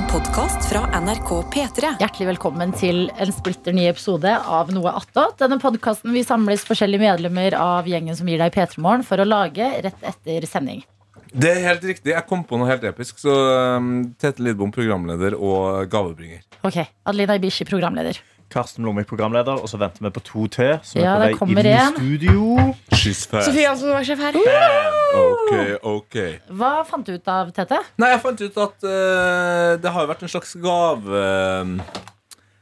En podkast fra NRK P3. Hjertelig velkommen til en splitter ny episode av Noe attåt. Denne podkasten vi samles forskjellige medlemmer av gjengen som gir deg P3 Morgen for å lage rett etter sending. Det er helt riktig. Jeg kom på noe helt episk. Så um, Tete Lidbom, programleder og gavebringer. Ok, Adelina Ibishi, programleder. Karsten Blomvik, programleder. Og så venter vi på to til. Som Ja, er på vei inn inn i studio. She's fast. Sofie Hansen var sjef her. Ok, ok. Hva fant du ut av, Tete? Nei, jeg fant ut at uh, det har jo vært en slags gave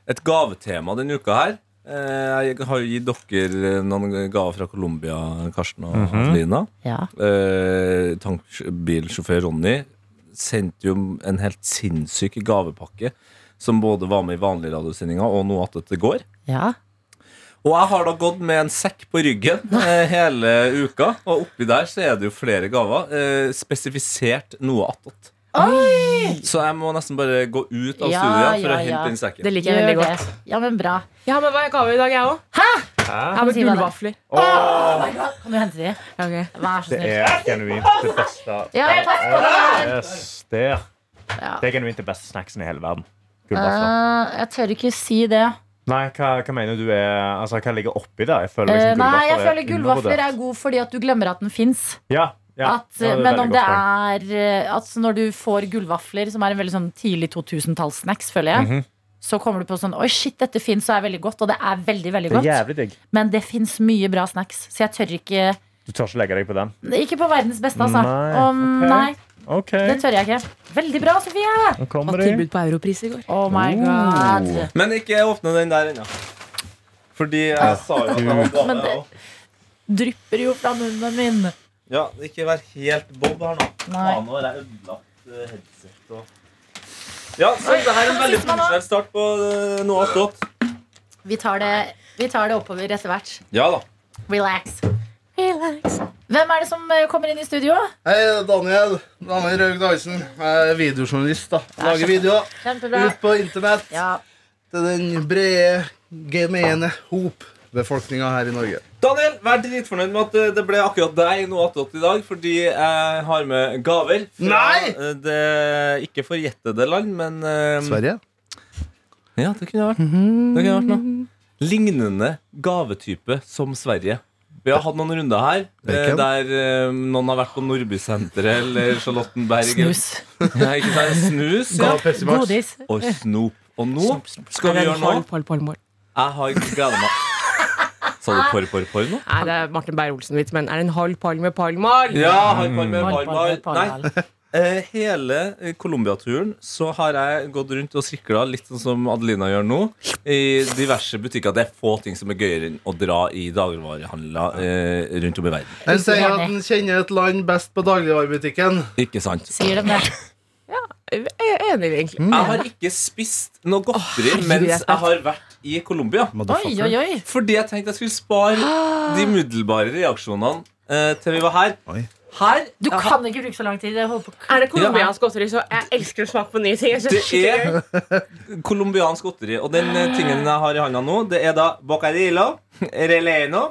Et gavetema denne uka her. Eh, jeg har jo gitt dere noen gaver fra Colombia, Karsten og Adelina. Ja. Eh, tankbilsjåfør Ronny sendte jo en helt sinnssyk gavepakke. Som både var med i vanlige radiosendinger og noe at det går. ja. Og jeg har da gått med en sekk på ryggen eh, hele uka. Og oppi der så er det jo flere gaver. Eh, spesifisert noe attåt. Så jeg må nesten bare gå ut av Ja, studio for ja, å hente ja. den sekken. Det liker jeg veldig godt. det. Ja, men bra. Jeg har med meg gave i dag, jeg òg. Jeg har med det er. gullvafler. Oh my God, Kan du hente de? Ok. Vær så Det snill. er genuint det beste. Ja, pass på det. Yes, det, Ja. det er genuint det beste snacksen i hele verden. Gullvafler. Eh, jeg tør ikke si det. Nei, hva, hva mener du er Altså, hva ligger oppi det? Jeg føler Eh, liksom nei, jeg føler gullvafler er god fordi at du glemmer at den fins. Ja, ja, ja, men om det er altså Når du får gullvafler, som er en veldig sånn tidlig 2000-tallssnacks, føler jeg, Mhm. så kommer du på sånn Oi, shit, dette fins og er veldig godt. Og det er veldig, veldig Det godt. digg. Men det fins mye bra snacks, så jeg tør ikke Du tør ikke legge deg på den? Ikke på verdens beste, altså. Nei, Om, okay. nei, OK, det tør jeg ikke. Veldig bra, Sofie! nå kommer Var de. tilbud på Europris i går. Oh my Oh. god. Men ikke åpne den der ennå. Fordi jeg sa jo at jeg var. Men det-. Drypper jo fra munnen min. Ja, ikke vær helt bob her nå. Nei. Faen, nå har jeg ødelagt eh, headset og Ja, så det her er en veldig profesjonell start på eh, noe. Vi tar det, vi tar det oppover etter hvert. Ja da. Relax. Hvem er det som eh, kommer inn i studio? Hei, Daniel. Daniel Raug Dyson. Jeg er videojournalist. da Lager videoer Kjempebra. ut på internett Ja. til den brede, gemene hop-befolkninga her i Norge. Daniel, vær dritfornøyd med at eh, det ble akkurat deg noe attåt i dag, fordi jeg har med gaver fra Nei! eh, det ikke forjettede land, men um, Sverige? Ja, det kunne vært. Det kunne vært noe. Lignende gavetype som Sverige. Vi har hatt noen runder her eh, Bacon. der eh, noen har vært på Nordbysenteret eller Charlottenberg. Snus. Ja, ikke sant? Snus, ja. Godis. Og snop. Og nå skal vi gjøre noe. pol, pol, pol, pol? Jeg har gleda meg. Sa du porr, porr, porr nå? Nei, det er Martin Beyer-Olsen-vits, men er det en halv palme palmal? Ja, halv palme med Pal, par, pal, Nei, hele eh, Colombia-turen så har jeg gått rundt og strikla litt sånn som Adelina gjør nå. I diverse butikker. Det er få ting som er gøyere enn å dra i dagligvarehandler eh, rundt om i verden. Den sier at den kjenner et land best på dagligvarebutikken. Ikke sant? Sier de det? Jeg er enig, egentlig. Jeg har ikke spist noe godteri oh, mens jeg har vært i Colombia. Fordi jeg tenkte jeg skulle spare de umiddelbare reaksjonene eh, til vi var her. Oi. Her Du kan ikke bruke så lang tid. Jeg holder på Er det colombiansk godteri, så jeg elsker å smake på nye ting. Det er colombiansk godteri. Og den eh, tingen jeg har i handa nå, det er da bocadillo, releno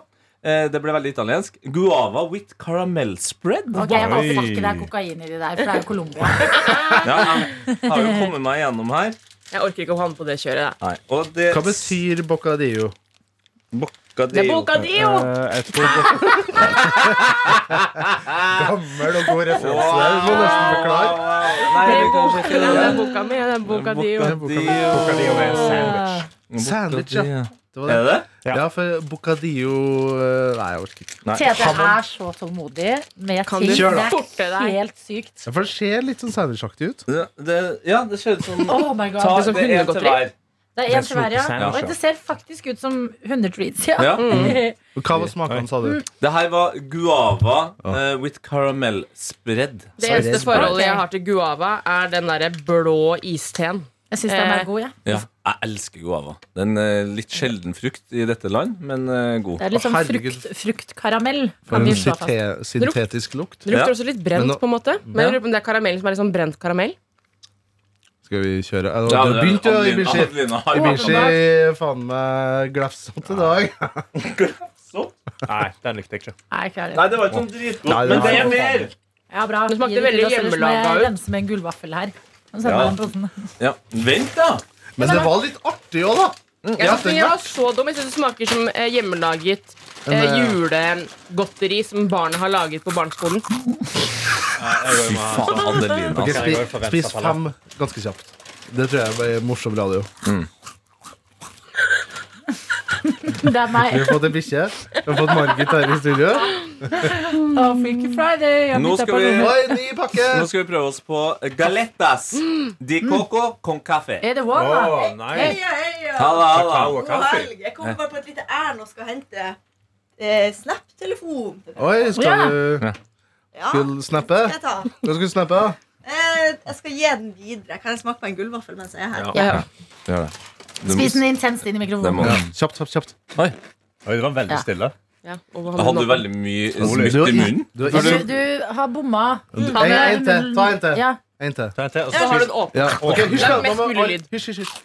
eh, Det ble veldig italiensk. Guava with caramel spread. Ok, jeg håper ikke det er kokain i de der, for det er jo Colombia. Ja, jeg har jo kommet meg gjennom her. Jeg orker ikke å havne på det kjøret. Da. Nei, og det Hva betyr bocadillo? Det er bocadillo bocadillo! Eh, tror Gammel og god referanse. Du må nesten forklare. Nei, Det er kan boka- det det. er boka mi. Det er bocadillo. Bocadillo er en sandwich. Sandwich, ja. Det var Er det. det det? Ja. Ja, for bocadillo eh, Nei, jeg orker ikke. Nei. Tete er så tålmodig med Kan ting. du Det forte er deg? helt sykt. Ja, For det ser litt sånn sandwichaktig ut. Det, det, ja, det ser ut som Oh my god. Ta Det er som det en til hundegodteri. hver. Det er én til hver, ja. Og det ser faktisk ut som 100 treats, ja. Ja. Mm. Hva var smaken, sa du? Det her var guava uh, with caramel spread. Det eneste forholdet jeg har til guava, er den derre blå isteen. Jeg syns den Eh, er god, ja. Ja, jeg elsker guava. Den er eh, litt sjelden frukt i dette land, men eh, god. Det er litt sånn frukt, fruktkaramell. For en syntetisk lukt. Det lukter Ja. også litt brent, Men på en måte. Men jeg det er karamellen som er litt sånn brent karamell. Skal vi kjøre? altså, Ja, det begynte jo i Ibishi. faen meg glafsete i dag. Nei, den likte jeg ikke. Nei, ikke er det. Nei, det var ikke sånn dritgodt, Nei, det men det er mer! Ja, bra. Det smakte veldig hjemmelaga jeg ut. rense med en gullvaffel her. Ja. Ja. Vent, da! Men det var litt artig òg, da. Jeg jeg, var var- så dum. Jeg syns det smaker som eh, hjemmelaget eh, eh, julegodteri som barna har laget på barneskolen. Fy faen, Adelina. Ok, altså. spi, for spis fem ganske kjapt. Det tror jeg blir morsom radio. Det er Vi meg. har fått en bikkje. Vi har fått Margit her i studio. Oh, Freaky Friday. Jeg Nå skal på vi-. Oi, ny pakke! Nå skal vi prøve oss på galettas di coco con cafe. Er det? Å, nei. Heia, heia! Halla, Kakao halla. og God kaffe. helg. Jeg kommer bare på et lite ærend og skal hente eh, Snap-telefon. Oi, skal Ja. du Ja, skal snappe? skal jeg ta. Hva skal du snappe? Eh, jeg skal gi den videre. Kan jeg smake på en gullvaffel mens jeg er her? Ja. Ja. Gjør det. Du Spis den intenst inn i Det må mikrofonen. Ja. Kjapt, kjapt, kjapt. Oi, Oi, det var veldig Ja. stille. Ja, og da han- hadde du veldig mye smutt i munnen. Du har Du, ikke du har bomma. en, en til. Ta en til. Ja. En til. Ta en til, og Så har du så den åpen. Ja. Ok, Husk, Det er mest mulig lyd. Hysj, hysj, hysj.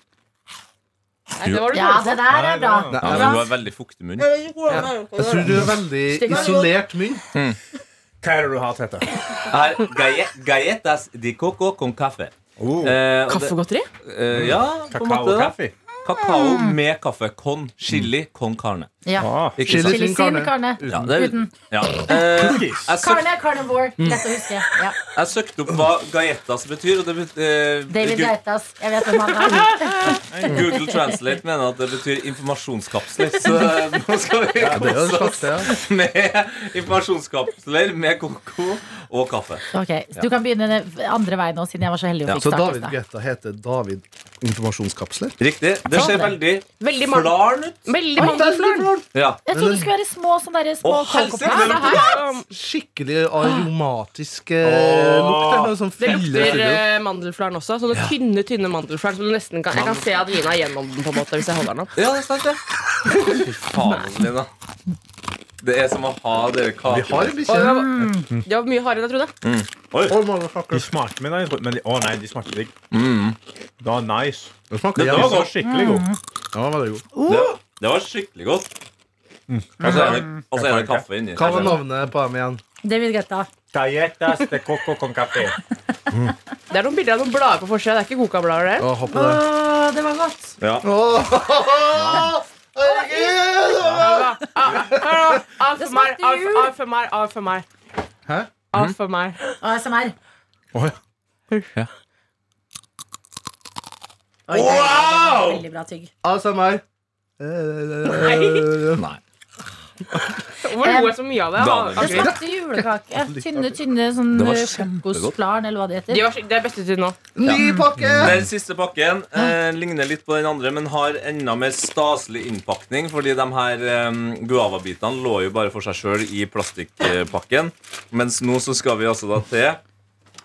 Nei, det var ja, det der er bra. Nei, Ja, men du har veldig fuktig munn. Jeg tror du er veldig isolert munn. Hva er det du har, Tete? Galle- galletas di coco con café. Oh, Eh, og det- Kaffegodteri? eh, ja, på en kakao måte. og kaffe. Kakao med kaffe. Con chili con carne. Ja. Ah, Ikke Chili sant? Sin carne. carne. Ja, det er, Uten. ja. Eh, jeg, søk, carnivore. Lett å huske. Ja. jeg søkte opp hva gaetas betyr, og det betyr, David Gu- Geitas. Jeg vet hvem han er. Google Translate mener at det betyr informasjonskapsler. Så eh, nå skal vi det er jo en kose slags oss det, ja. med informasjonskapsler med koko og kaffe. Ok, så Du kan begynne den andre veien nå, siden jeg var så heldig og Ja, fikk Så starte. David. Guetta heter David Informasjonskapsler? Riktig. Det ser veldig Veldig flarn ut. Veldig mandelflarn. Ja. Jeg trodde det skulle være små sånne der, små Å, helsike, kokoplanter. det Det her er jo- Skikkelig aromatisk eh, lukt. noe som Det lukter eh, mandelflarn også. Sånne tynne tynne mandelflarn som du nesten kan Jeg kan se Adelina gjennom den på en måte hvis jeg holder den opp. ja, det er sant, det. Fy faen, Adelina. Det er som å ha dere Vi har en kaker. Og bikkje. det, var, det var mye hardere enn jeg trodde. Oh, motherfucker. De smaker med deg, men de, å nei, de smaker digg. Mm. Det var nice. Det smaker Det Det jævlig var godt. skikkelig god. Ja, veldig god. Det, det var skikkelig godt. Og så er det, og så er det kaffe inni. Hva var navnet på dem igjen? David Guetta. Galletas de coco con café. Det er noen bilder av noen blader på forsida. Det er ikke Coca-blader, det. Å, hopp på det. Åh, det var godt. Ja. Åh, herregud! Av for meg, smakte av jul. av for meg, a for meg. Hæ? Meg. ASMR. Å, ja. Oi, wow! veldig bra tygg. ASMR. Nei. Hvorfor lo jeg så mye av det? Det smakte julekake. Tynne, tynne sånn Det var eh, eller hva det De heter. var, det er beste til nå. Ny pakke! Den siste pakken eh, ligner litt på den andre, men har enda mer staselig innpakning. Fordi de her eh, guavabitene lå jo bare for seg sjøl i plastikkpakken. Mens nå så skal vi altså da til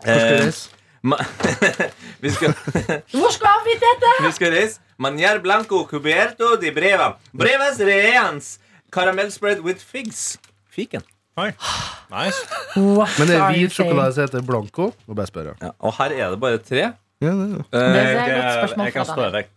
eh, vi, skal, Hvor skal vi til dette? vi skal reise. Manier blanco cubierto di breva. Brevas reans. Caramel spread with figs. Fiken. Oi. Nice. Men det er Are you hvit sjokolade som heter Blanco. Må bare spørre. Ja, og her er det bare tre. Ja, det, ja. Det Eh, er et godt Jeg, spørsmål jeg kan fra stå Daniel. vekk.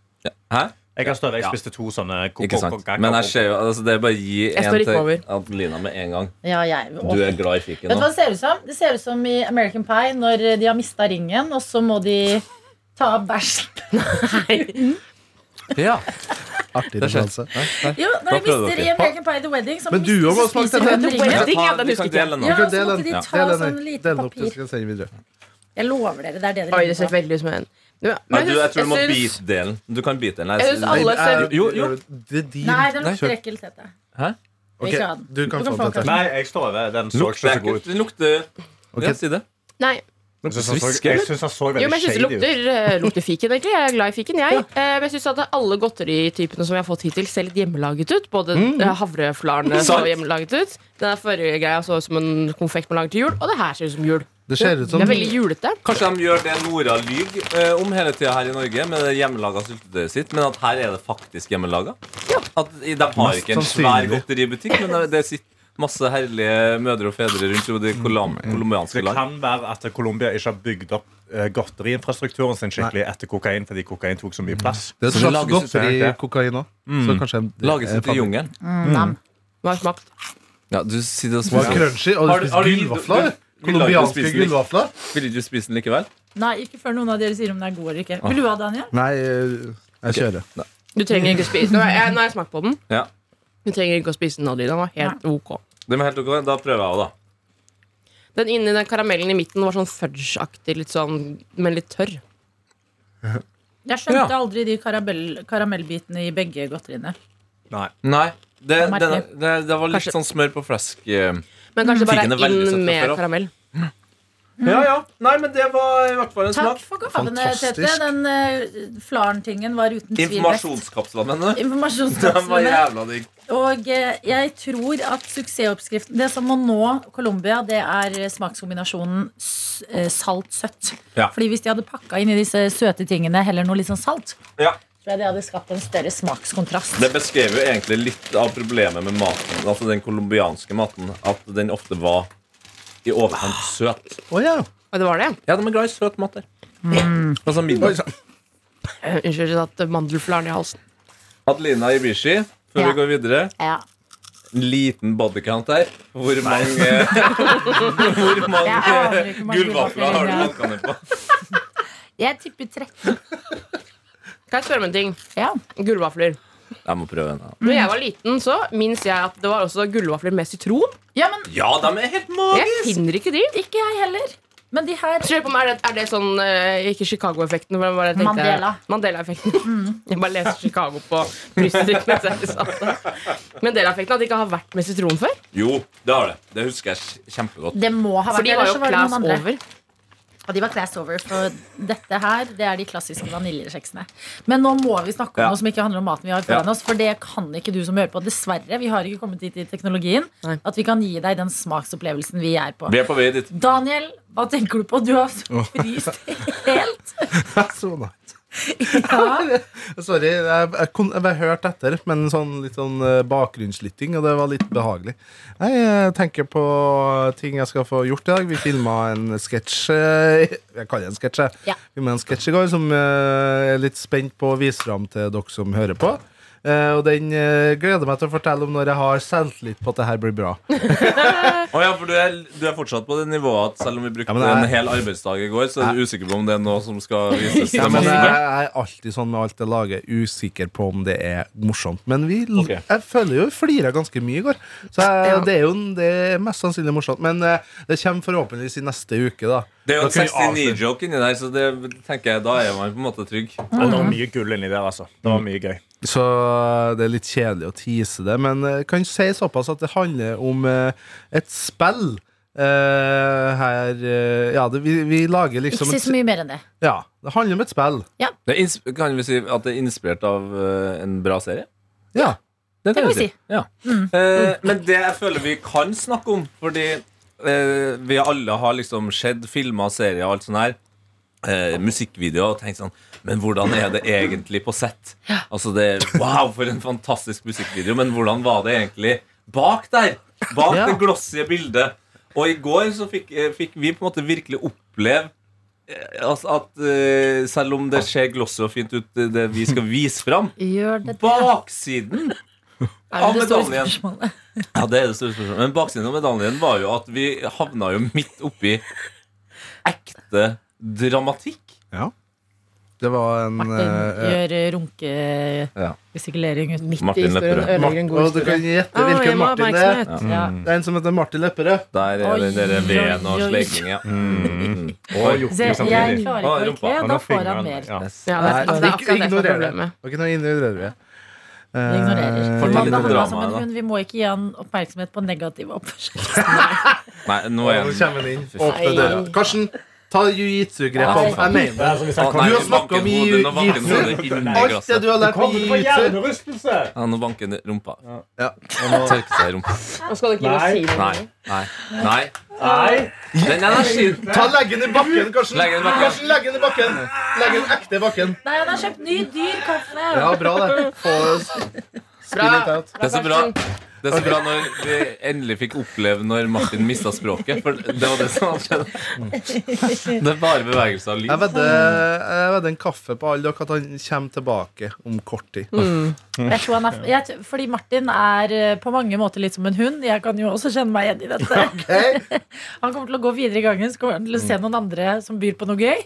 hæ? Jeg kan stå vekk. Jeg spiste to sånne Ikke sant? Men jeg ser jo, altså det er bare å gi Jeg en ikke til over. Adelina med en gang. Ja, jeg, Du er glad i fiken Vet du nå. hva det ser ut som? Det ser ut som i American Pie når de har mista ringen, og så må de ta bæsj. Ja. Artig Det referanse. Jo, når prøver mister i. American Pie The Wedding, så, Men du òg har smake den. ja, den husker kan ikke dele den. Ja, så del måtte den. de Ja. ta Del sånn del lite opp, så papir. skal jeg sende videre. Jeg lover dere, det er det dere Oi, det ser veldig ut som en Ja, Nei, du, jeg tror du må syns- bite delen. Du kan bite den. Jeg synes alle Nei, ser er- Jo, jo. Det er din. Nei, den Nei, lukter ekkelt, ekkelt, det. Hæ? Vi Ok, skal ha den. du kan Du få kan få den. Nei, jeg står ved. Den Lukter så god ekkelt. ut. Den lukter. Ja, si det. Nei. Jeg syns han så- veldig Jo, men jeg syns det lukter, eh, lukter fiken, egentlig. Jeg er glad i fiken, jeg. Ja. Men jeg syns at alle godteritypene som vi har fått hittil, ser litt hjemmelaget ut. Både Mm. eh, havreflarene så hjemmelaget ut. Den forrige greia så ut som en konfekt man lager til jul. Og det her ser ut som jul. Det ser ut som Det er veldig julete. Kanskje de gjør det Nora lyver eh, om hele tida her i Norge, med det hjemmelaga syltetøyet sitt, men at her er det faktisk hjemmelaga. At De har Mest ikke en svær godteributikk, men det- det sitter masse herlige mødre og fedre rundt i det colom- colombianske Det kan være at Colombia ikke har bygd opp eh, godteriinfrastrukturen sin skikkelig etter kokain, fordi kokain tok så mye plass. Det er Så det slags lages godteri ut av det. kokain òg. Så kanskje Lages ut i jungelen. Mm, nam. Hva har smakt? Ja, du sitter og spiser crunchy. Og Har du spiser gullvafler? Colombianske gullvafler? Vil du spise den likevel? Nei, ikke før noen av dere sier om den er god eller ikke. Vil du ha, Daniel? Nei, eh, jeg kjører. Du trenger ikke spise nå har jeg smakt på den. Ja. Du trenger ikke å spise den, Adeline. Den var helt ok. Det var helt ok, Da prøver jeg òg, da. Den inni den karamellen i midten var sånn fudge-aktig, litt sånn, men litt tørr. Jeg skjønte Ja. aldri de karamell, karamellbitene i begge godteriene. Nei. Nei. Det, Det det, det, det var litt Kanskje- sånn smør på flesk. eh. Men kanskje bare er inn med av. karamell. Ja, ja. Nei, men det var i hvert fall en Takk smak. for gavene, Tete. Den uh, flaren-tingen var uten tvil. Informasjonskapslene, mener du? Den var jævla digg. Og eh, jeg tror at suksessoppskriften Det som må nå Colombia, det er smakskombinasjonen eh, salt-søtt. Ja. Fordi hvis de hadde pakka inn i disse søte tingene heller noe litt sånn salt, Ja. tror jeg det hadde skapt en større smakskontrast. Det beskrev jo egentlig litt av problemet med maten, altså den colombianske maten, at den ofte var i overkant søt. Å ja. Og det var det. Ja, de er glad i søt mat der. Altså middag. Eh, Unnskyld, jeg satt mandelflaren i halsen. Adelina Ibishi, før Ja. vi går videre. Ja. En liten bodycount her. Hvor mange, hvor mange ikke hvor mange gullvafler har du gullvafler valgt ned på? Jeg tipper 13. Kan jeg spørre om en ting? Ja. Gullvafler. Jeg må prøve en. da. Når jeg var liten, så minnes jeg at det var også gullvafler med sitron. ja, men Ja, de er helt Jeg magiske! finner ikke de. ikke jeg heller. Men de her Så jeg på om er det, er det sånn eh, Ikke Chicago-effekten. men jeg- Mandela. Mandela-effekten. Jeg bare leser Chicago på brystet ditt. mens jeg sa det. Mandela-effekten At de ikke har vært med sitron før. Jo, det har det. Det husker jeg kjempegodt. Det må ha vært For de var ellers jo så det class andre. over. Og de var class over, for dette her det er de klassiske vaniljekjeksene. Men nå må vi snakke om Ja. noe som ikke handler om maten vi har foran Ja. oss. For det kan ikke du som hører på. Dessverre. Vi har ikke kommet dit i teknologien Nei. at vi kan gi deg den smaksopplevelsen vi er på. Vi er på vei dit. Daniel, hva tenker du på? Du har fryst helt. Ja. Sorry, jeg, jeg, jeg, hørte etter, men sånn, litt sånn eh, bakgrunnslytting, og det var litt behagelig. Jeg tenker på ting jeg skal få gjort i dag. Vi filma en sketsj eh, Jeg kaller det en sketsj, jeg. Ja. Filmet en sketsj i går som eh, jeg er litt spent på å vise fram til dere som hører på. Eh, og den uh, gleder meg til å fortelle om når jeg har selvtillit på at det her blir bra. oh, ja, for du er, du er fortsatt på det nivået at selv om vi brukte Ja, er- en hel arbeidsdag i går, så er du usikker på om det er noe som skal vises. Ja, men jeg, jeg er alltid sånn med alt jeg lager, usikker på om det er morsomt. Men vi, okay. jeg føler jo vi flira ganske mye i går. Så jeg, Ja. det er jo det er mest sannsynlig morsomt. Men uh, det kommer forhåpentligvis i neste uke, da. Det er jo kan en vi avsløre- 69-joke inni der, så det tenker jeg, da er man på en måte trygg. Det var mye gull inni der, altså. Det var mye gøy. Så det er litt kjedelig å tease det. Men jeg kan si såpass at det handler om eh, et spill. Uh, her uh, Ja, det, vi, vi lager Ikke liksom si så mye mer enn det. Ja, det handler om et spill. Det er kan vi si at det er inspirert av uh, en bra serie? Ja. Det kan vi si. Ja. Eh, men det jeg føler vi kan snakke om, fordi eh, vi alle har liksom sett filmer, serier og alt sånt her. Eh, musikkvideoer og tenkt sånn Men hvordan er det egentlig på sett? Altså det Wow, for en fantastisk musikkvideo, men hvordan var det egentlig bak der? Bak det glossige bildet. Og i går så fikk, eh, fikk vi på en måte virkelig oppleve eh, altså at uh, selv om det ser glossy og fint ut, det, vi skal vise fram, baksiden Er det det store spørsmålet? ja, det er det store spørsmålet. Men baksiden av medaljen var jo at vi havna jo midt oppi ekte dramatikk. ja. Det var en Martin eh, gjør runke runkegestikulering ja. Midt Martin i historien Lepperød. ødelegger en god Og du kan gjette Ah, hvilken Martin det er. oppmerksomhet. Ja. Det er en som heter Martin Lepperød. Der er den der oi, veden og oi. Ja. Mm. Og Jokke jeg klarer ikke å kle, da får han mer. Ja. Ja, det, Nei, er- det er ikke akkurat det det. problemet. Ok, nå ignorerer vi. Ignorerer. Eh. Vi må ikke gi han oppmerksomhet på negativ oppførsel. Nei, nå Nå er han. Karsten, ta jiu-jitsu-grep. Ja, Jeg mener det. nei, Du har snakka om nå jiu-jitsu. i Alt det du har lært på jiu-jitsu. Ja, nå banker den i rumpa. Ja. Tørke seg i rumpa. Nå skal du ikke Nei. si noe. Nei. Nei. Nei. Nei. Den energien Ta leggen i bakken, Karsten. Legg den i bakken. Karsten, legg den i bakken. Legg den ekte i bakken. Nei, han har kjøpt ny, dyr kaffe. Ja, bra det. Få oss Bra. litt out. Det er så bra. Det er så bra når vi endelig fikk oppleve når Martin mista språket. For det var det som hadde skjedd. Det er bare bevegelse av vedder jeg vedder en kaffe på alle dere at han kommer tilbake om kort tid. Jeg tror han er, jeg, fordi Martin er eh, på mange måter litt som en hund. Jeg kan jo også kjenne meg igjen i dette. Han kommer til å gå videre i gangen, så kommer han til å se noen andre som byr på noe gøy.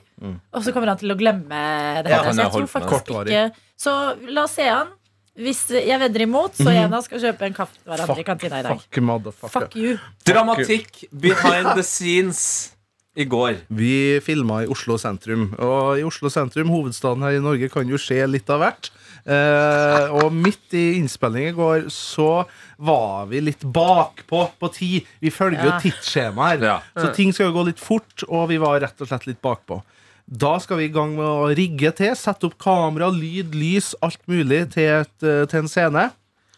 Og så kommer han til å glemme det. Ja, så jeg tror faktisk ikke Så la oss se han. Hvis jeg vedder imot, så av oss skal kjøpe en kaffe til hverandre i kantina i dag. Fuck motherfucker. Fuck you. Dramatikk behind the scenes i går. Vi filma i Oslo sentrum. Og i Oslo sentrum, hovedstaden her i Norge, kan jo skje litt av hvert. Eh, og midt i innspillingen i går så var vi litt bakpå på tid. Vi følger jo Ja. tidsskjema her. Ja. Så ting skal jo gå litt fort, og vi var rett og slett litt bakpå. Da skal vi i gang med å rigge til, sette opp kamera, lyd, lys, alt mulig til, et, eh, til en scene.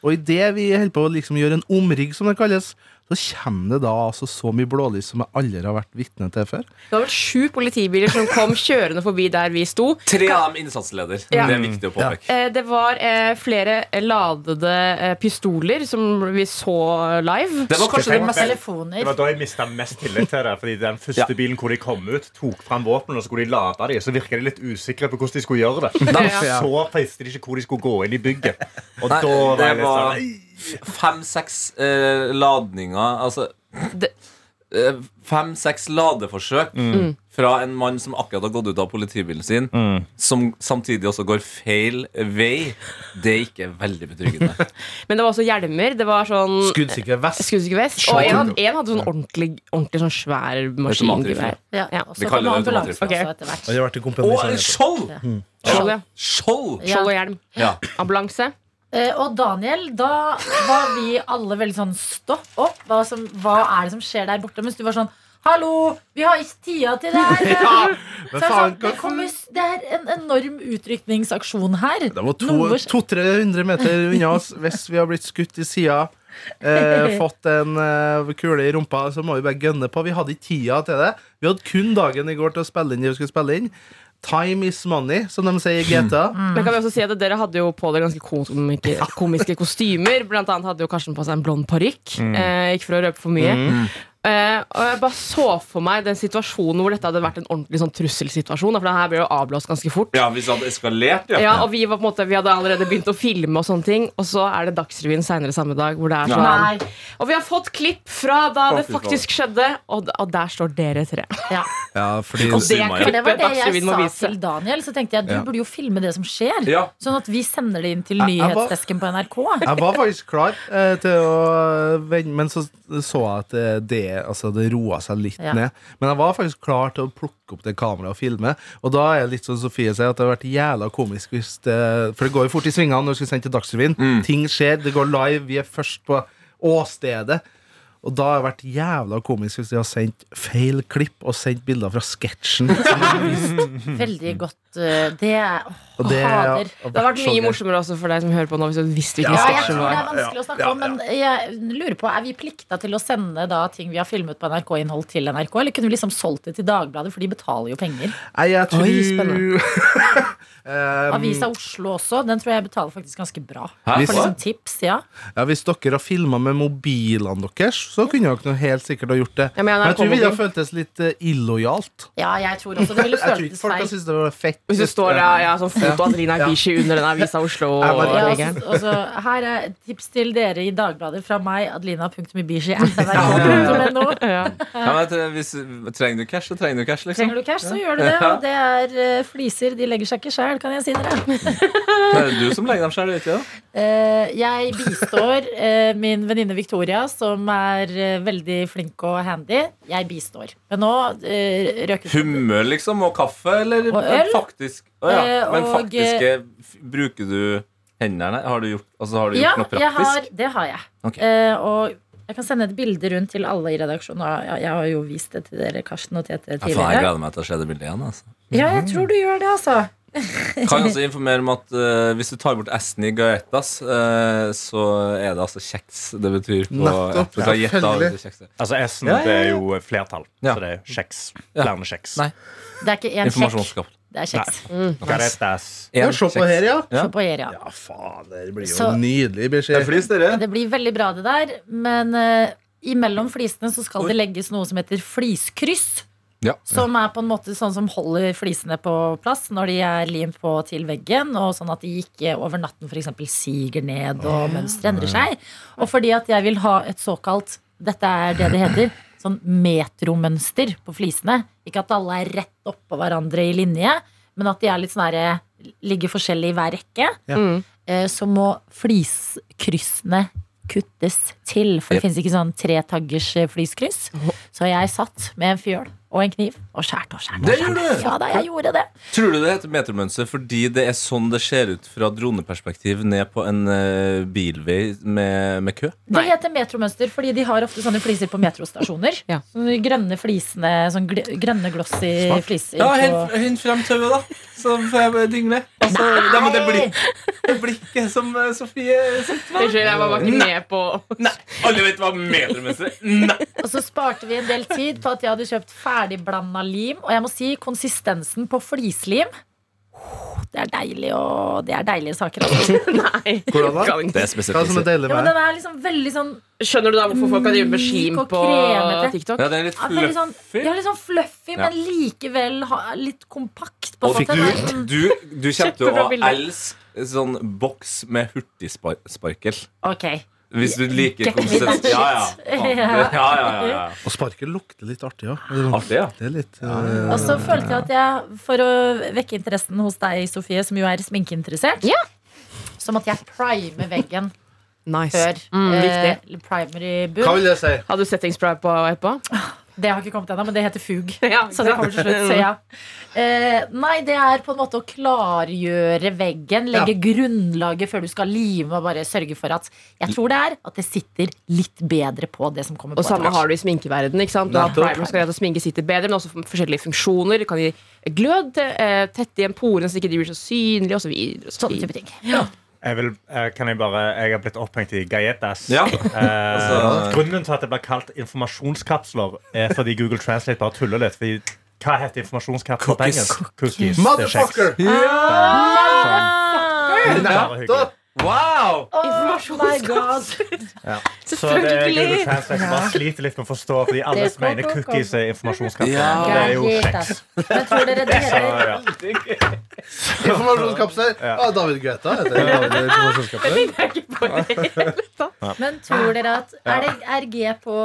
Og idet vi holder på å liksom gjøre en omrigg, som det kalles, så kommer det da altså så mye blålys som jeg aldri har vært vitne til før. Det var vel sju politibiler som kom kjørende forbi der vi sto. Tre av dem innsatsleder. Ja. Det er viktig å påpeke. Ja. Det var eh, flere ladede eh, pistoler som vi så live. Det var kanskje det mest Det var da jeg mista mest tillit til det. Fordi den første Ja. bilen hvor de kom ut, tok fram våpen, og så skulle de lade dem, så virka de litt usikre på hvordan de skulle gjøre det. Ja. Så visste de ikke hvor de skulle gå inn i bygget. Og Nei, da var det jeg litt var sånn fem-seks eh, ladninger Altså Det- eh, Fem-seks ladeforsøk Mm. fra en mann som akkurat har gått ut av politibilen sin, som samtidig også går feil vei. Det er ikke veldig betryggende. Men det var også hjelmer. Det var sånn Skuddsikker vest. skuddsikker vest. Og en, en hadde sånn ordentlig, ordentlig sånn svær maskingevær. Ja, Ja. og Vi så kaller kom det ambulanse Okay. også etter hvert. Og Og skjold! Ja. Skjold! Ja. Skjold og hjelm. Ja. Ambulanse. Eh, og Daniel, da var vi alle veldig sånn stopp opp. Hva, som, hva er det som skjer der borte? Mens du var sånn Hallo, vi har ikke tida til det her. Ja, Så sånn, det, kommer, det er en enorm utrykningsaksjon her. Det var Noe skjer. 200-300 meter unna oss. Hvis vi har blitt skutt i sida, eh, fått en eh, kule i rumpa, så må vi bare gønne på. Vi hadde ikke tida til det. Vi hadde kun dagen i går til å spille inn det vi skulle spille inn. Time is money, som de sier i GTA. Men kan vi også si at Dere hadde jo på dere ganske komiske, komiske kostymer. Blant annet hadde jo Karsten på seg en blond parykk. Eh, ikke for å røpe for mye. Eh, og jeg bare så for meg den situasjonen hvor dette hadde vært en ordentlig sånn trusselsituasjon. For det her ble jo avblåst ganske fort. Ja, hvis det hadde eskalert, ja. Ja, og vi, var på en måte, vi hadde allerede begynt å filme, og sånne ting Og så er det Dagsrevyen senere samme dag. Hvor det er sånn Nei. Og vi har fått klipp fra da det faktisk skjedde, og, og der står dere tre. Ja. Ja, fordi Og det ja. Det var det jeg sa til Daniel. Så tenkte jeg du Ja. burde jo filme det som skjer. Ja. Sånn at vi sender det inn til nyhetsdesken på NRK. Jeg var faktisk klar eh, til å vende, men så så jeg at eh, det, altså, det roa seg litt Ja. ned. Men jeg var faktisk klar til å plukke opp det kameraet og filme. Og da er det litt som Sofie sier, at det har vært jævla komisk hvis det For det går jo fort i svingene når vi skal sende til Dagsrevyen. Ting skjer, det går live, vi er først på åstedet. Og da har det vært jævla komisk hvis de har sendt feil klipp og sendt bilder fra sketsjen. Veldig godt eh, Det er Og det hader. Det har vært mye morsommere også for deg som hører på nå, hvis du visste hvilken Ja, jeg sketsj det er vanskelig å snakke om, men jeg lurer på, er vi plikta til å sende da ting vi har filmet på NRK-innhold til NRK, eller kunne vi liksom solgt det til Dagbladet, for de betaler jo penger? Nei, jeg tror Oi, Um, Avisa Oslo også, den tror jeg betaler faktisk ganske bra. Hæ? For liksom tips, ja. Ja, Hvis dere har filma med mobilene deres, så kunne dere helt sikkert ha gjort det. Ja, men Men jeg tror det ville føltes litt eh, illojalt. Ja, jeg tror også det ville føltes feil. folk syntes det var fett. Hvis du står der, ja, sånn foto av Adelina Ja. Ibishi under den Avisa Oslo Ja, men- Ja, også, altså, altså, her er et tips til dere i Dagbladet fra meg, adelina.ibishi. nrk.no. Ja. Ja, hvis, trenger du cash, så trenger du cash, liksom. Trenger du cash, så gjør du det. Og det er uh, fliser. De legger seg ikke sjæl, kan jeg si dere. Det er du som legger dem sjæl, ikke sant? Uh, jeg bistår uh, min venninne Victoria, som er eh, veldig flink og handy. Jeg bistår. Men nå uh, røker ut Humør, liksom, og kaffe, eller Og øl. faktisk oh, ja. Eh, Men og- faktisk eh, bruker du hendene? Har du gjort, altså, har du Ja, noe praktisk? Ja, det har jeg. Okay. Uh, og jeg kan sende et bilde rundt til alle i redaksjonen. Jeg, har jo vist det til dere, Karsten og Tete, tidligere. jeg gleder meg til å se det bildet igjen. Altså. Ja, jeg tror du gjør det, altså. Kan også informere om at uh, hvis du tar bort S-en i Gaetas, uh, så er det altså kjeks det betyr. På, Nettopp, ja. Altså S-en Ja, ja, det er jo flertall, Ja. så det er kjeks. Ja. Flere kjeks. Nei. Det er ikke én kjekk. Det er kjeks. Garetas. Ja, se på her, ja. Ja. På her, ja. Ja, faen, det blir jo Så- nydelig beskjed. flis. Det blir veldig bra, det der. Men uh, imellom flisene så skal det legges noe som heter fliskryss. Ja. Som er på en måte sånn som holder flisene på plass når de er limt på til veggen, og sånn at de ikke over natten f.eks. siger ned og mønsteret endrer seg. Og fordi at jeg vil ha et såkalt Dette er det det heter. Sånn metromønster på flisene. Ikke at alle er rett oppå hverandre i linje, men at de er litt sånn herre Ligger forskjellig i hver rekke. Mm. Eh, Så må fliskryssene kuttes til. For det finnes ikke sånn tre taggers eh, fliskryss. Så jeg satt med en fjøl og en kniv og skjært og skjært. Det gjorde du? Ja da, jeg gjorde det. Tror du det heter metermønster fordi det er sånn det ser ut fra droneperspektiv ned på en uh, bilvei med, med kø? Det heter metromønster fordi de har ofte sånne fliser på metrostasjoner. Ja. Sånne grønne flisene, sånn gl grønne glossy fliser. Ja, hent, hent frem tauet, da. Så får jeg dingle. Altså, det, men det, blikk, det blikket som eh, Sofie sitter med. Unnskyld, jeg var bare ikke med på Nei, alle vet hva metermester er. Nei. Og så sparte vi en del tid på at jeg hadde kjøpt ferdigblanda lim. Og jeg må si konsistensen på flislim Det er deilig og Det er deilige saker. Altså. Nei. Hvordan da? Kan ikke. Det er Hva som er deilig Ja, med det? den er liksom veldig sånn Skjønner du da hvorfor folk har drevet med slim og på kremete. TikTok? Ja, det er litt ja, veldig sånn, fluffy. ja, litt sånn fluffy, Ja. men likevel ha, litt kompakt. På en Og måte. Det er du, sånn- du, du kommer til Kjempebra å bilde. elske sånn boks med hurtigsparkel. Ok. Hvis du liker Get konsistens. Ja, ja. Ja, ja, ja, ja, ja. Og sparket lukter litt artig òg. Artig, ja. Litt eh, Og så følte jeg at jeg, for å vekke interessen hos deg, Sofie, som jo er sminkeinteressert, Ja. så måtte jeg prime veggen Nice. før. Mm, eh, primary boom. Hva vil jeg si? Hadde du settingspray på etterpå? Det har ikke kommet ennå, men det heter fug. Ja, Så det kommer til slutt. Så ja. Eh, nei, det er på en måte å klargjøre veggen. Legge grunnlaget før du skal lime, og bare sørge for at Jeg tror det er at det sitter litt bedre på det som kommer Og på. samme etter hvert. har du i sminkeverden. Ikke sant? Du har primer som gjøre at sminke sitter bedre, men også forskjellige funksjoner. Det kan gi glød, til, eh, tette igjen porene så ikke de blir så synlige, osv. Sånne type ting. Jeg, vil, eh, kan jeg, bare, jeg har blitt opphengt i galletas. Ja. Eh, Altså- grunnen til at det blir kalt informasjonskapsler, er fordi Google Translate bare tuller litt. Fordi, hva heter informasjonskapsler på Cookies. engelsk? Cookies. Det er kjeks. Motherfucker! Bare hyggelig. Wow! Oh ja. Så det er Selvfølgelig. Google Translate som bare sliter litt med å forstå, fordi alle som er mener cookies er informasjonskapsler. Ja. Det er jo kjeks. Men tror dere det heter ja. Informasjonskapsler. Ah, David Guetta heter det. David informasjonskapsler. Men tror dere at Er det RG på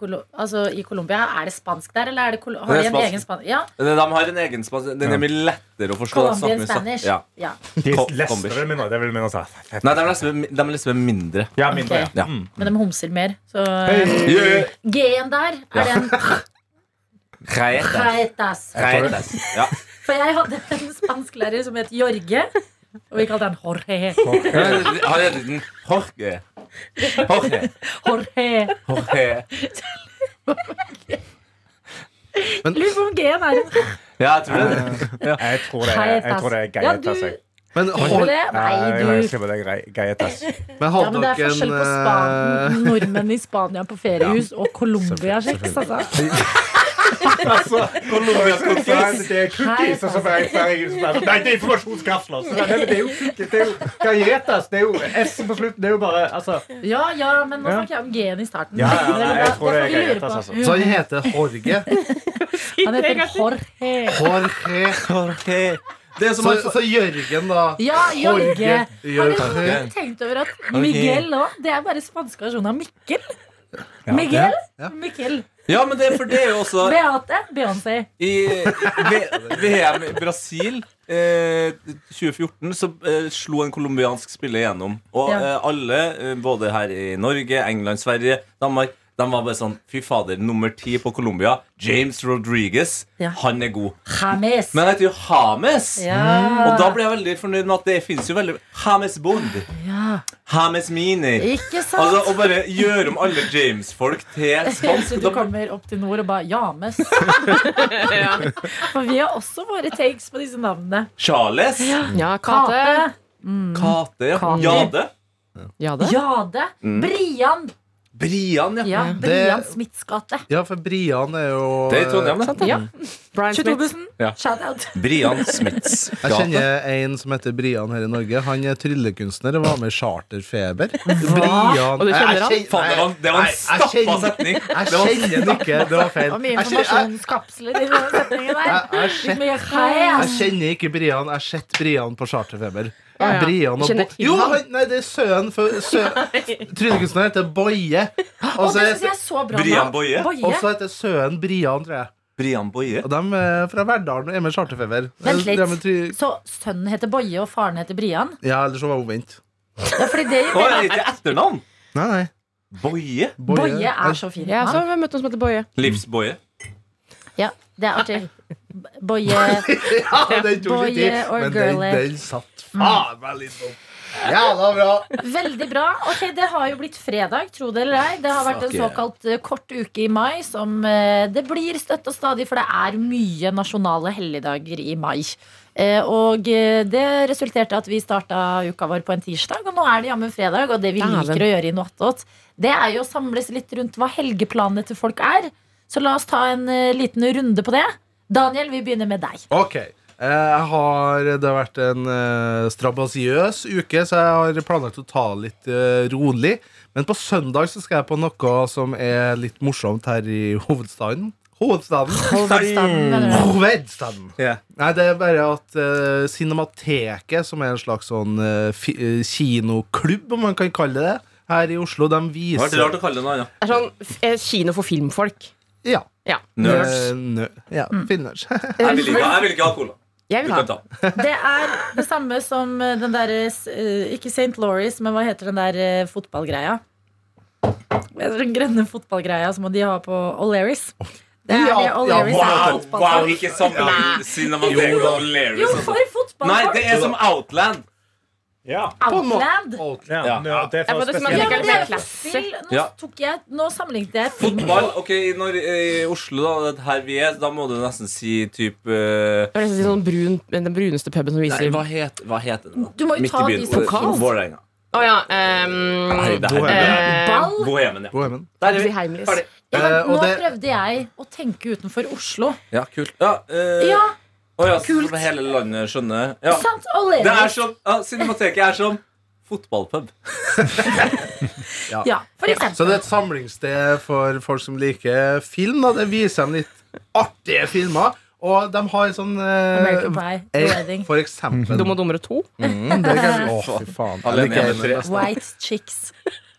Colo altså, i Colombia? Er det spansk der, eller er det har Det de en spansk. egen spansk? Ja, De har en egen spansk Den er mye lettere å forstå. Colombian Spanish. Ja. Ja. De Ko- lester det vil vi også. Nei, de er nesten- de mindre. Ja, mindre. okay. Ja. Mm. Men de homser mer. Så Yeah. G-en der, er den en Reetas. Ja. For jeg hadde en spansklærer som het Jorge. Og vi kalte han Jorge. Den Jorge. Jorge. Jorge. Men, Lurer på om G-en er en Ja, jeg tror det. Jeg tror det er, jeg tror det er Ja, jeg. Men, hold, det? Nei, du ja, men er forskjell på en Span eh, nordmenn i Spania på feriehus og Colombia-kjeks. Altså. Altså, Det er cookies, og så bare bare- Nei, det er informasjonskapsler! Altså. Det er jo cookies, det er jo galletas. Det er jo S på slutten. Det er jo bare altså. Ja, ja, men nå snakker jeg om G-en i starten. Ja, ja, nei, jeg tror det er galletas, altså. Så han heter Jorge. Han heter Jorge. Jorge. Jorge. Det er som Så, å- så Jørgen, da. Ja, Jorge. Jorge. Har du tenkt over at Miguel òg, det er bare spansk versjon av Mikkel? Miguel? Mikkel. Ja, men det er for det er jo også Beate. Beyoncé. I VM i Brasil eh, 2014 så eh, slo en colombiansk spiller gjennom. Og eh, alle, eh, både her i Norge, England, Sverige, Danmark, de var bare sånn Fy fader, nummer ti på Colombia, James Rodriguez, Ja. han er god. James. Men han heter jo Hames. Ja. Og da ble jeg veldig fornøyd med at det finnes jo veldig Hames Bond. ja. Hames Mini. Ikke sant? Altså, Å bare gjøre om alle James-folk til spansk Så du kommer opp til nord og bare James. Ja, For vi har også våre takes på disse navnene. Charles. ja Kate. Kate. Kate. ja. Kate. Jade. Jade. Jade. Mm. Brian. Brian, ja. Ja, Brian Smiths gate. Ja, for Brian er jo Det er i Trondheim, det. Ja. Brian Smith. 22-bussen. Ja. Shout-out. Brian Smiths Jeg kjenner en som heter Brian her i Norge. Han er tryllekunstner og var med i Charterfeber. Brian Og du kjenner han? Jeg- jeg- Faen, det var, det var en stappa setning. Jeg Det var kjenner den ikke. Det var feil. Og mye informasjonskapsler i den setningen der. jeg- jeg jeg, Jeg kjenner ikke Brian. Jeg har sett Brian på Charterfeber. Ja. Brian og Bo jo, han? nei, det er sønnen for sø Tryllekunstneren heter Boje. Og så heter, er søen Brian. Boje? og så heter sønnen Brian, tror jeg. Brian Boje. Og de er fra Verdalen og er med Charterfeber. Vent litt. Så sønnen heter Boje, og faren heter Brian? Ja, eller så var omvendt. Ja, fordi det er det ikke etternavn? Nei, nei. Boje? Boje er så fint Ja, så har vi møtt noen som heter Boje. Livsboje. Ja, det er artig. B- Boje Ja, den tok litt tid, men den, den satt faen meg litt opp. Jævla bra. Veldig bra. Ok, Det har jo blitt fredag, tro det eller ei. Det har vært en såkalt eh, kort uke i mai som eh, det blir støtt og stadig, for det er mye nasjonale helligdager i mai. Eh, Og det resulterte at vi starta uka vår på en tirsdag, og nå er det jammen fredag. Og det vi liker å gjøre i Noattot, det er jo å samles litt rundt hva helgeplanene til folk er. Så la oss ta en liten runde på det. Daniel, vi begynner med deg. Ok. Eh, Jeg har, det har vært en uh, strabasiøs uke, så jeg har planlagt å ta det litt uh, rolig. Men på søndag så skal jeg på noe som er litt morsomt her i hovedstaden. Hovedstaden. Hovedstaden? Hovedstaden. Ja. Nei, det er bare at uh, Cinemateket, som er en slags sånn fi, kinoklubb, om man kan kalle det her i Oslo, de viser Det er viser rart å kalle det noe annet. Det er sånn kino for filmfolk. Ja. Ja. Nerds. Eh, nø, ja, Finners. Jeg vil ikke, jeg vil ikke ha cola. Jeg vil ha. Det er det samme som eh, den derre eh, Ikke St. Lauris, men hva heter den der fotballgreia? Den grønne fotballgreia som de har på O'Learys. Det er Ja, det ja, O'Learys er Wow, wow, ikke sånn? Cinematic Jo, Hilarious. for Nei, det er som Outland. Ja. Outland. ja. Ja. Nå, det er for Ja, det spesielt. er for spill. Nå, Ja. tok jeg, nå sammenlignet jeg Fotball. Ok, når, I Oslo, da, her vi er, da må du nesten si type uh, nesten si sånn brun, den bruneste puben som Nei, viser hva het, hva het den? da? Du må jo Midt ta i de som kan. Å oh, ja. Um, Nei, det her Bohemen. Ball. Bohemen, ja. Bohemen. Der er vi. Ferdig. Ja, men, nå det- prøvde jeg å tenke utenfor Oslo. Ja, kult. Ja, uh, Ja, å ja, kult. så hele landet skjønner. Ja. sant? Det er som, ja, Cinemateket er som fotballpub. Ja, for Så det er et samlingssted for folk som liker film. Da. Det viser dem litt artige filmer. Og de har sånn eh, American Pie, The eh, Wedding. For eksempel Dum og dummere 2. mm, det kan, Å, fy faen. Alene hjemme tre. White Chicks.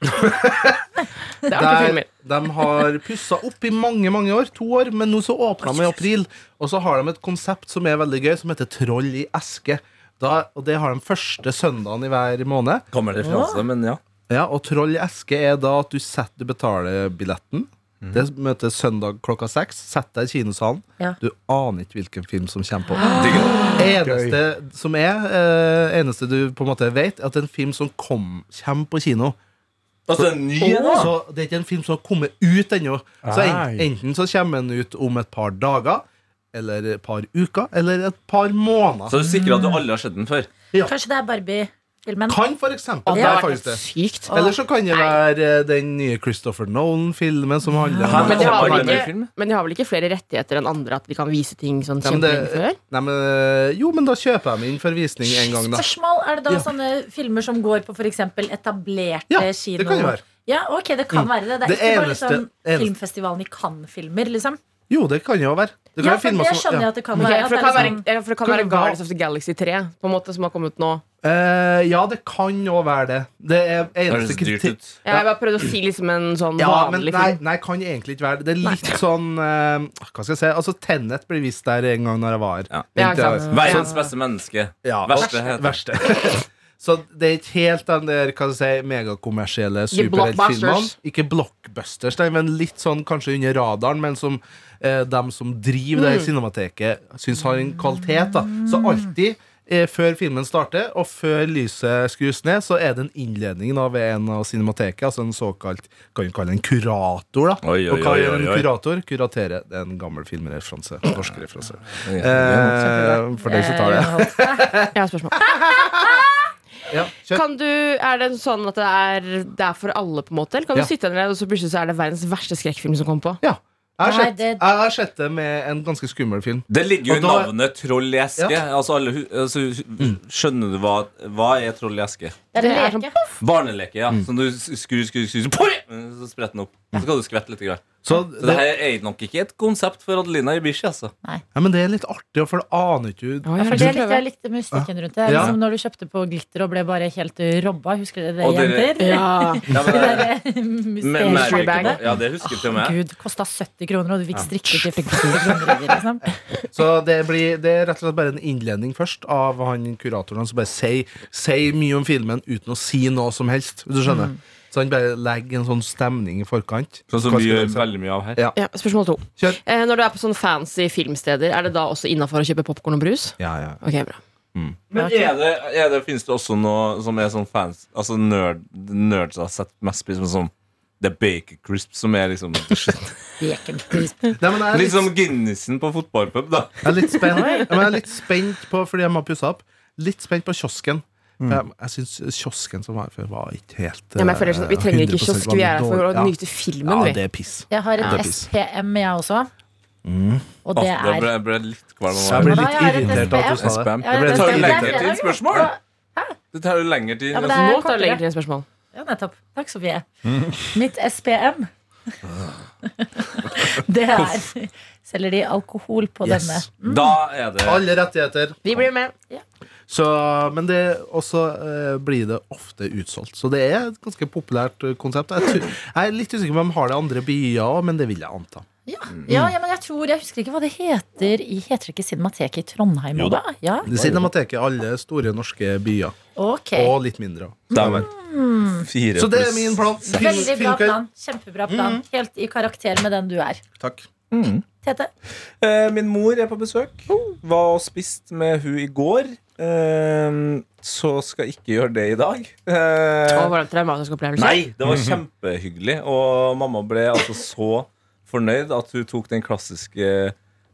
Det er Der, filmer. de har pussa opp i mange mange år, to år, men nå så åpna de i april. Og så har de et konsept som er veldig gøy, som heter Troll i eske. Da, og Det har de første søndagen i hver måned. Kommer det referanse, men ja. Ja, Og Troll i eske er da at du setter, du betaler billetten. Det møtes søndag klokka seks. Sett deg i kinosalen. Ja. Du aner ikke hvilken film som kommer på. Digger det. Eneste som er eh, Eneste du på en måte vet, er at det er en film som kom, kommer på kino. Altså, en ny en, da. Så det er ikke en film som har kommet ut ennå. Så en, enten så kommer den ut om et par dager, eller et par uker, eller et par måneder. Så du sikrer at du aldri har sett den før? Kanskje det er Barbie-filmen. Kan for eksempel Det er faktisk det. sykt. Eller så kan det være eh, den nye Christopher Nolan-filmen som handler om Men de, ikke, men de har vel ikke flere rettigheter enn andre at de kan vise ting sånn Ja, det- kjempelenge før? Nei, men, eh, Jo, men da kjøper jeg meg inn for visning en gang, da. Spørsmål, Er det da Ja. sånne filmer som går på f.eks. etablerte Ja, kino? det kan jo være. Ja, ok, det kan være det. Det er Det ikke bare eneste- liksom eneste- filmfestivalen i Cannes-filmer, liksom. Jo, det kan jo være. Det kan Ja, for det skjønner ja. at det kan være. Okay, for det kan være, liksom, for det kan være Guardians of the Galaxy 3, på en måte, som har kommet nå. Uh, ja, det kan jo være det. Det er eneste kritikk ja, Jeg bare prøvde å si liksom en sånn Ja, vanlig nei, film. nei, kan egentlig ikke være det. Det er litt sånn uh, Hva skal jeg si? Altså, Tennet ble vist der en gang når jeg var her. Ja. Verdens beste menneske. Ja, Verste og- verste. Så det er ikke helt den der hva jeg si, megakommersielle superheltfilmene. Ikke blockbusters, nei, men litt sånn kanskje under radaren, men som eh, dem som driver Mm. det cinemateket, syns har en kvalitet. da Så alltid eh, før filmen starter, og før lyset skrus ned, så er det en innledning da ved en av cinemateket, altså en såkalt Kan vi kalle det en kurator, da. Oi, oi, og hva oi, gjør en kurator? Kuratere. Det er en gammel filmreferanse. Norsk referanse. Eh, for deg som tar det. Eh, Jeg har spørsmål. Ja. Kan du, er det sånn at det er, det er for alle, på en måte? Eller kan Ja. du sitte der og så plutselig så er det verdens verste skrekkfilm som kommer på? Ja. Jeg har, Nei, sett, det- jeg har sett det med en ganske skummel film. Det ligger jo i da- navnet Troll i eske. Ja. Altså, alle, altså, skjønner du hva, hva er Troll i eske? Det er Det er sånn leke. Barneleke, ja. Mm. Som du skrur, skrur, skrur, så, poi! så spretter den opp. Så skal du skvette litt. Grann. Så Så det her er nok ikke et konsept for Adelina Ibishi, altså. ja, men det er litt artig, for det aner ikke du Ja, for det likte jeg likte mystikken rundt det. Ja. Liksom når du kjøpte på glitter og ble bare helt robba. Husker dere det, Og jenter? Ja. Ja, Det men, det, Mystery bag. Ja, det husker til og med. Gud, kosta 70 kroner, og du fikk strikket til 50 kroner. Liksom. Så det, blir, det er rett og slett bare en innledning først av han kuratoren som bare sier mye om filmen uten å si noe som helst. Hvis du skjønner Så han bare legger en sånn stemning i forkant. Sånn som vi gjør veldig mye av her. Ja. Ja, spørsmål to. Kjør. Eh, når du er på sånne fancy filmsteder, er det da også innafor å kjøpe popkorn og brus? Ja, ja. Ok, bra. Men er det, er det, finnes det også noe som er sånn fans Altså nerd, nerds har sett mest pris på sånn Det er Baker Crisp som er liksom Bacon crisp. Nei, men er Litt som Guinnessen på fotballpub, da. jeg er litt spent jeg er litt spent på, fordi jeg må pusse opp, litt spent på kiosken. For jeg, jeg syns kiosken som var før, var ikke helt Ja, men jeg sånn, vi eh, trenger ikke kiosk, vi er her for å nyte filmen, Ja, det er piss. Jeg har et. SPM, jeg også. Og det er Jeg ble, litt kvalm. av Jeg ble litt irritert av at du sa det. Det tar jo lengre tid enn spørsmål. Det tar jo lengre tid. Ja, Nå tar det lengre til enn spørsmål. Ja, nettopp. Takk, Sofie. Mitt SPM Det er Selger de alkohol på Yes. denne? Da er det Alle rettigheter. Vi blir med. Så, men det også eh, blir det ofte utsolgt. Så det er et ganske populært eh, konsept. Jeg, tror, jeg er litt usikker på om de har det i andre byer òg, men det vil jeg anta. Ja, ja, ja, men jeg tror Jeg husker ikke hva det heter. I, heter det ikke Cinemateket i Trondheim? Jo da. Ja, Det Cinemateket i alle store norske byer, Okay. og litt mindre. Mm. Fire Så det er min plan. Veldig bra plan. Kjempebra plan. Helt i karakter med den du er. Takk. Tete? Eh, Min mor er på besøk. Var og spist med hun i går. Eh, Så skal ikke gjøre det i dag. Uh, var det en traumatisk opplevelse? Nei, det var kjempehyggelig. Og mamma ble altså så fornøyd at hun tok den klassiske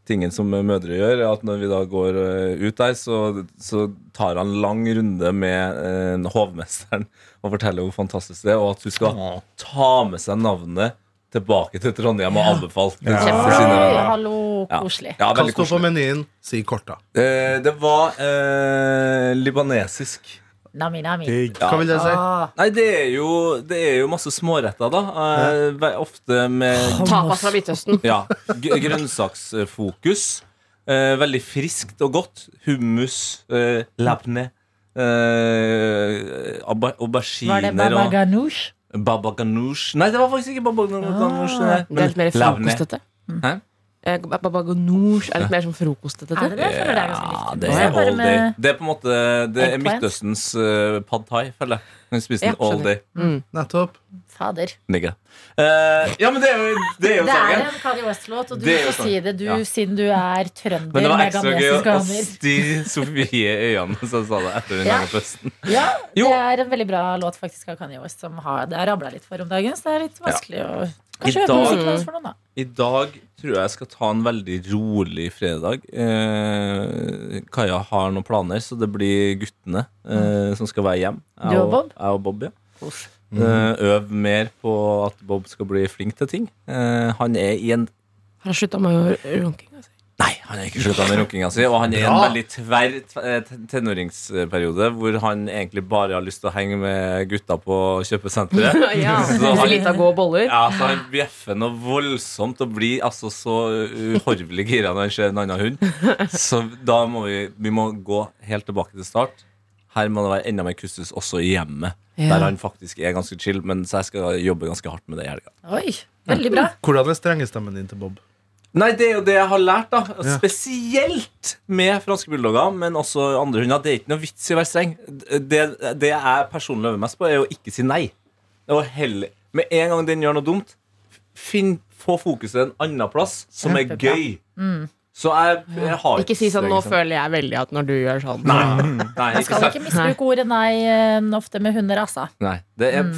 tingen som mødre gjør. At når vi da går eh, ut der, så, så tar han lang runde med eh, hovmesteren og forteller hvor fantastisk det er, og at hun skal ta med seg navnet tilbake til Trondheim og anbefalt. Ja. venner. Hallo, koselig. Ja, Hva sto på menyen? Si korta. Eh, det var eh, libanesisk. Nami, nami. Ja. Hva vil det si? Ah, Nei, det er jo, det er jo masse småretter, da. Eh, ofte med Tapas fra Midtøsten. ja, grønnsaksfokus. Eh, veldig friskt og godt. Hummus, eh, labne, eh, auba- var det auberginer baba og ganoush? Baba ganoush. Nei, det var faktisk ikke baba ganoush. Ah. Det er litt mer frokostete. Hæ? Eh, Baba ganoush er litt mer som frokostete. Er det det? Føler det er ganske likt. det Det er all day. Det er på en måte Det er Midtøstens uh, pad thai, føler jeg. Hun spiser Ja, den all day. Mm. Nettopp. Fader. Nigga. Uh, ja, men det er jo, det er jo Det er en Kanye West-låt, og du får si det, du, Ja. siden du er trønder Men det var ekstra gøy å sti Sofie i øynene som sa det etter den Ja. festen. Ja, det Jo. er en veldig bra låt faktisk av Kanye West som har, det har rabla litt for om dagen, så det er litt vanskelig å Kanskje høre på dag- hans for noen, da. I dag tror jeg skal ta en veldig rolig fredag. Eh, Kaja har noen planer, så det blir guttene eh, som skal være hjem. Jeg og Bob? Jeg og Bob, ja. Mm. Eh, øv mer på at Bob skal bli flink til ting. Eh, han er i en Har han slutta med runking? Nei, han har ikke slutta med runkinga si. Og han er i en veldig tverr eh, tenåringsperiode hvor han egentlig bare har lyst til å henge med gutta på kjøpesenteret. Ja, Så han- litt av gå boller. Ja, så Han bjeffer noe voldsomt og blir altså så uhorvelig gira når han ser en annen hund. Så da må vi, vi må gå helt tilbake til start. Her må det være enda mer kustus også i hjemmet, Ja. der han faktisk er ganske chill. Men så jeg skal jobbe ganske hardt med det i helga. Oi, veldig bra. Hvordan er strengestemmen din til Bob? Nei, det er jo det jeg har lært, da. Ja. Spesielt med franske bulldogger, men også andre hunder. Det er ikke noe vits i å være streng. Det, det jeg personlig øver mest på, er å ikke si nei. Og heller, med en gang den gjør noe dumt, finn, få fokuset en annen plass som er gøy. Så jeg, jeg har Ikke si sånn 'nå føler jeg veldig at når du gjør sånn'. Nei, nei, Man ikke skal ikke misbruke ordet nei eh, ofte med hunder, altså. Nei, det er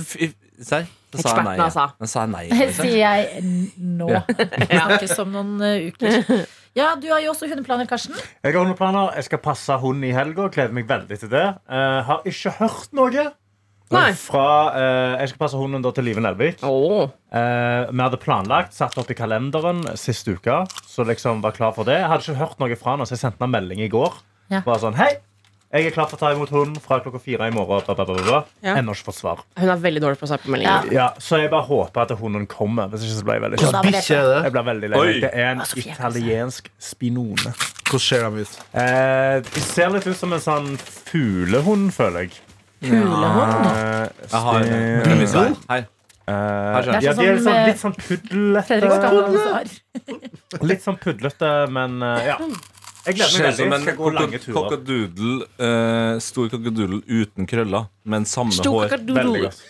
Serr? Da sa jeg nei. Ekspertene, altså. Sa jeg nei. Sier liksom. jeg nå. Ja. Snakkes om noen eh, uker. Ja, du har jo også hundeplaner, Karsten. Jeg har hundeplaner. Jeg skal passe hund i helga. Gleder meg veldig til det. Uh, har ikke hørt noe Nei. fra eh, Jeg skal passe hunden da til Live Nelvik. Oh. Eh, vi hadde planlagt, satt opp i kalenderen sist uke. Så liksom var klar for det Jeg hadde ikke hørt noe fra henne, så jeg sendte henne en melding i går. Ja. Bare sånn, hei, jeg er klar for å ta imot hunden fra klokka fire i morgen. Bla, bla, bla, bla. Ja. Ennå ikke fått svar. Hun er veldig dårlig på å svare på meldinger. Ja. Ja, så jeg bare håper at hunden kommer. Hvis ikke så blir jeg veldig det- Bikkje er det. Jeg ble veldig lei. Oi. Det er en Sofie, italiensk spinone. Hvordan ser de ut? Eh, de ser litt ut som en sånn fuglehund, føler jeg. Fuglehund. Eh, Jeg har en. det. Her. Eh, Her ser jeg. ja, de er Sånn som, sånn, litt sånn pudlete. Litt sånn pudlete, men uh, ja. Jeg gleder Ser meg veldig. som en Jeg skal gå lange koko- turer. kokadoodle, eh, stor kakadudel uten krøller, men samme Stor hår. Veldig godt.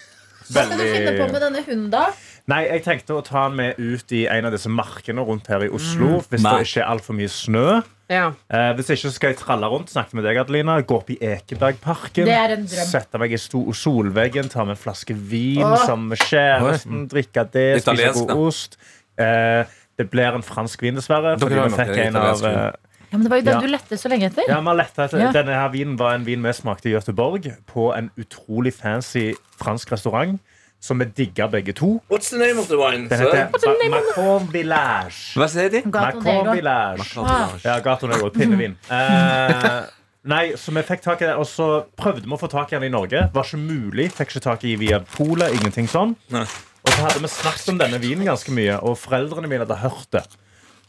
Hva skal du finne på med denne hunden, da? Nei, jeg tenkte å ta den med ut i en av disse markene rundt her i Oslo. Hvis Nei. det ikke er altfor mye snø. Ja. Eh, hvis ikke så skal jeg tralle rundt, snakke med deg, Adelina. Gå opp i Ekebergparken. Det er en drøm. Sette meg i sto solveggen, ta med en flaske vin Åh. sammen med kjæresten, drikke det, spise Italiensk, da. god ost. Eh, det blir en fransk vin, dessverre. Dere Fordi har vi nok fikk en en av italiensk eh, Ja, men Det var jo den Ja. du lette så lenge etter. ja, man lette etter. Ja. Denne her vinen var en vin vi smakte i Göteborg på en utrolig fancy fransk restaurant. Som vi digga begge to. What's the name of the wine? Den heter Macron Village. Hva sier de? Macron. Village. Ah. Ja, Gato Negro. Pinnevin. Uh, nei, så vi fikk tak i det, og så prøvde vi å få tak i den i Norge. Var ikke mulig. Fikk ikke tak i via polet. Ingenting sånn. Nei. Og så hadde vi snakket om denne vinen ganske mye, og foreldrene mine hadde hørt det.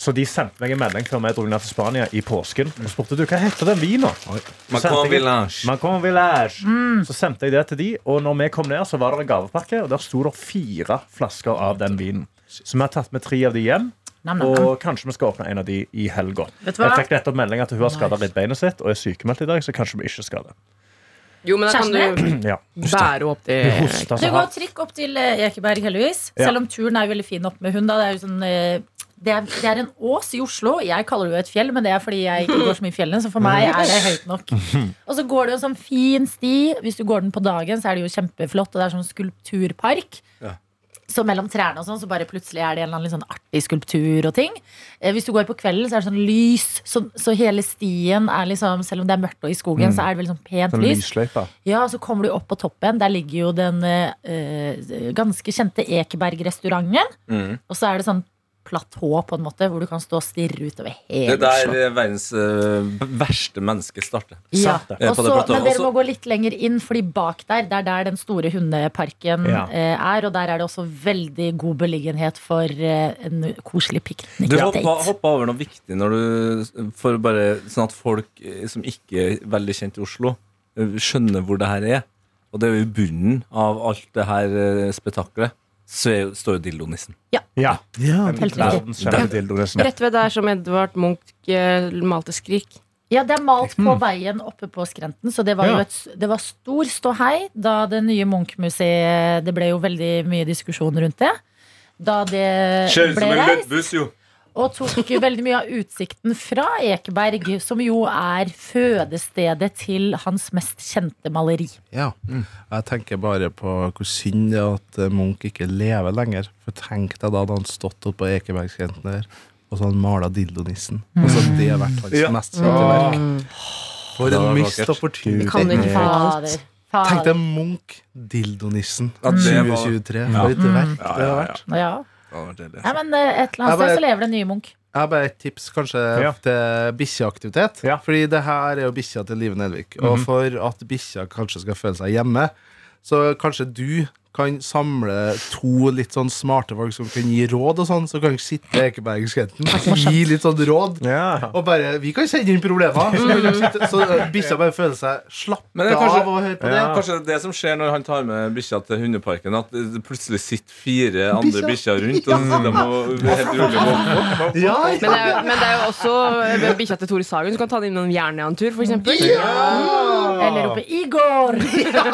Så de sendte meg en melding før vi dro ned til Spania i påsken og spurte du, hva heter den vinen. Macron Village. Macron Village. Så sendte jeg det til de, og når vi kom ned, så var det en gavepakke, og der sto det fire flasker av den vinen. Så vi har tatt med tre av de hjem. Nam, nam, nam. Og kanskje vi skal åpne en av de i helga. Du? Jeg fikk nettopp melding at hun har skada ribbeinet sitt og er sykemeldt i dag, så kanskje vi ikke skal det. Jo, men da kan du Ja. bære opp Det så går trikk opp til eh, Ekeberg, heldigvis. Ja. Selv om turen er veldig fin opp med hund. Da. Det er jo sånn eh, det er, det er en ås i Oslo. Jeg kaller det jo et fjell, men det er fordi jeg ikke går så mye i fjellene. Så for meg er det høyt nok. Og så går det jo en sånn fin sti. Hvis du går den på dagen, så er det jo kjempeflott. Og det er sånn skulpturpark. Ja. Så mellom trærne og sånn, så bare plutselig er det en litt sånn artig skulptur og ting. Eh, hvis du går på kvelden, så er det sånn lys. Så, så hele stien er liksom, selv om det er mørkt og i skogen, så er det veldig sånn pent Sånn lys. lysløype. Ja, så kommer du opp på toppen. Der ligger jo den øh, ganske kjente Ekeberg-restauranten. Mm. Og så er det sånn platå, på en måte, hvor du kan stå og stirre utover Det hele er der Oslo. eh, verdens uh, verste menneske starter. Ja. Eh, Og på det så- platået. men dere må gå litt lenger inn, Fordi bak der Det er der den store hundeparken Ja. uh, er. Og der er det også veldig god beliggenhet for uh, en koselig piknik. Du hoppa, hoppa over noe viktig når du, for bare sånn at folk eh, som ikke er veldig kjent i Oslo, eh, skjønner hvor det her er. Og det er jo i bunnen av alt det her eh, spetakkelet. Så står jo dildonissen. Ja. Ja. En Helt riktig. Rett ved der som Edvard Munch eh, malte 'Skrik'. Ja, det er malt på veien oppe på skrenten, så det var jo et, det var stor ståhei da det nye Munch-museet Det ble jo veldig mye diskusjon rundt det. Da det ble reist. leddbuss, jo. Og tok veldig mye av utsikten fra Ekeberg, som jo er fødestedet til hans mest kjente maleri. Ja. Jeg tenker bare på hvor synd det er at eh, Munch ikke lever lenger. For tenk deg da hadde han stått oppe på Ekebergskrenten der, og så hadde han mala dildonissen. Og så det har vært hans Ja. mest kjente verk. For en mist opportunity. Kan ikke få alt? Tenk deg Munch, dildonissen. Ja, det var- 2023. For et verk Ja, det har ja, vært. Ja. Var men eh, et eller annet sted så lever det nye Munch. Jeg har bare et tips kanskje Ja. til bikkjeaktivitet. Ja. Fordi det her er jo bikkja til Live Nelvik. Og for at bikkja kanskje skal føle seg hjemme, så kanskje du kan samle to litt sånn smarte folk som kan gi råd og sånn. Så kan sitte Ekebergskrenten og gi litt sånn råd. Ja. Og bare Vi kan sende inn problemer. Så, så uh, bikkja bare føler seg slapp Men det er kanskje- av å høre på det. Ja. Kanskje det er som skjer når han tar med bikkja til hundeparken. At det plutselig sitter fire andre bikkjer rundt, og så de må helt rolig og Ja, Men er, men det er jo også eh, bikkja til Tore Sagen. som kan ta den innom Jernia-en-tur, for eksempel. Eller oppe i går. Ja,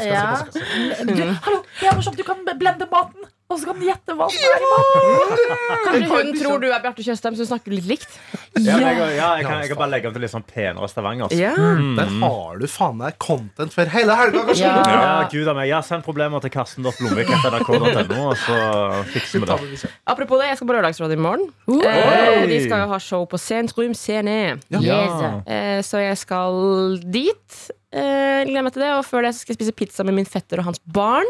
Ja. Du, hallo, det er morsomt, du kan blende maten! og så kan den gjette hva som er i maten. Kanskje hun tror du er Bjarte Tjøstheim, så snakker litt likt? Ja, men jeg, ja, jeg, kan, jeg kan bare legge om til litt sånn penere Stavanger. Ja. Der har du faen meg content for hele helga, kanskje! Ja. Ja, gud a meg. Ja, Send problemer til karsten.blomvik.nrk.no, og så fikser vi det. Apropos det, jeg skal på Lørdagsrådet i morgen. Eh, de skal jo ha show på Sentrum Scene. Yes. Eh, så jeg skal dit. Eh, gleder meg til det. Og før det så skal jeg spise pizza med min fetter og hans barn.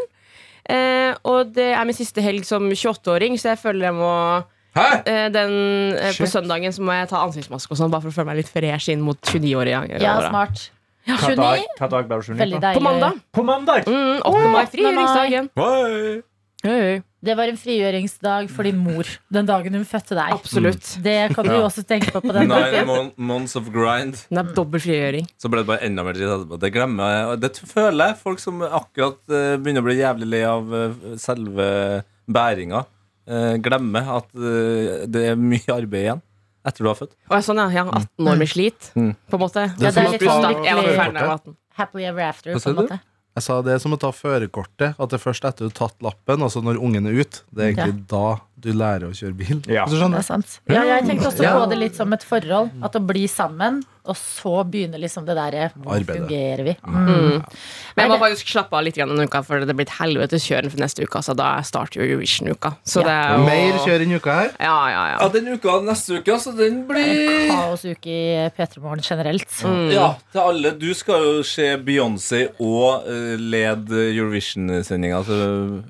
Eh, og det er min siste helg som 28-åring, så jeg føler jeg må Hæ? eh, den, eh, På søndagen så må jeg ta ansiktsmaske og sånn, bare for å føle meg litt fresh inn mot 29-året. Ja, smart. Ja. 29. dag, hva dag 29 Veldig på? deilig. På mandag. På mandag! Mm, 8. mai. Frigjøringsdagen. Hei, hei. Det var en frigjøringsdag for din mor den dagen hun fødte deg. Absolutt. Det kan du jo også tenke på på den Nine dagen. mon months of grind. Det er dobbel frigjøring. Så ble det bare enda mer dritt etterpå. Det glemmer jeg. Og det føler jeg. Folk som akkurat eh, begynner å bli jævlig lei av eh, selve bæringa, eh, glemmer at eh, det er mye arbeid igjen etter du har født. Jeg er sånn, ja, ja, 18 år med slit, Mm. på en måte. Det er det er litt sånn Jeg var ferdig da jeg var 18. Happily ever after, Hva på sa en du? måte. Jeg sa det er som å ta førerkortet. At det er først etter du har tatt lappen, altså når ungen er ut. Det er egentlig da du lærer å kjøre bil. Ja. Du Det er sant. Ja, jeg tenkte også på det litt som et forhold. At å bli sammen, og så begynner liksom det derre Hvor Arbeidet. fungerer vi? Mm. Men jeg må faktisk slappe av litt grann denne uka, for det blir et helvetes kjør for neste uke. Så da starter jo Eurovision-uka. Så Ja. det er jo Mer kjør enn uka her. Ja, ja, Ja, ja. den uka neste uke, så den blir Kaosuke i P3 Morgen generelt. Mm. Ja, til alle. Du skal jo se Beyoncé og uh, lede Eurovision-sendinga til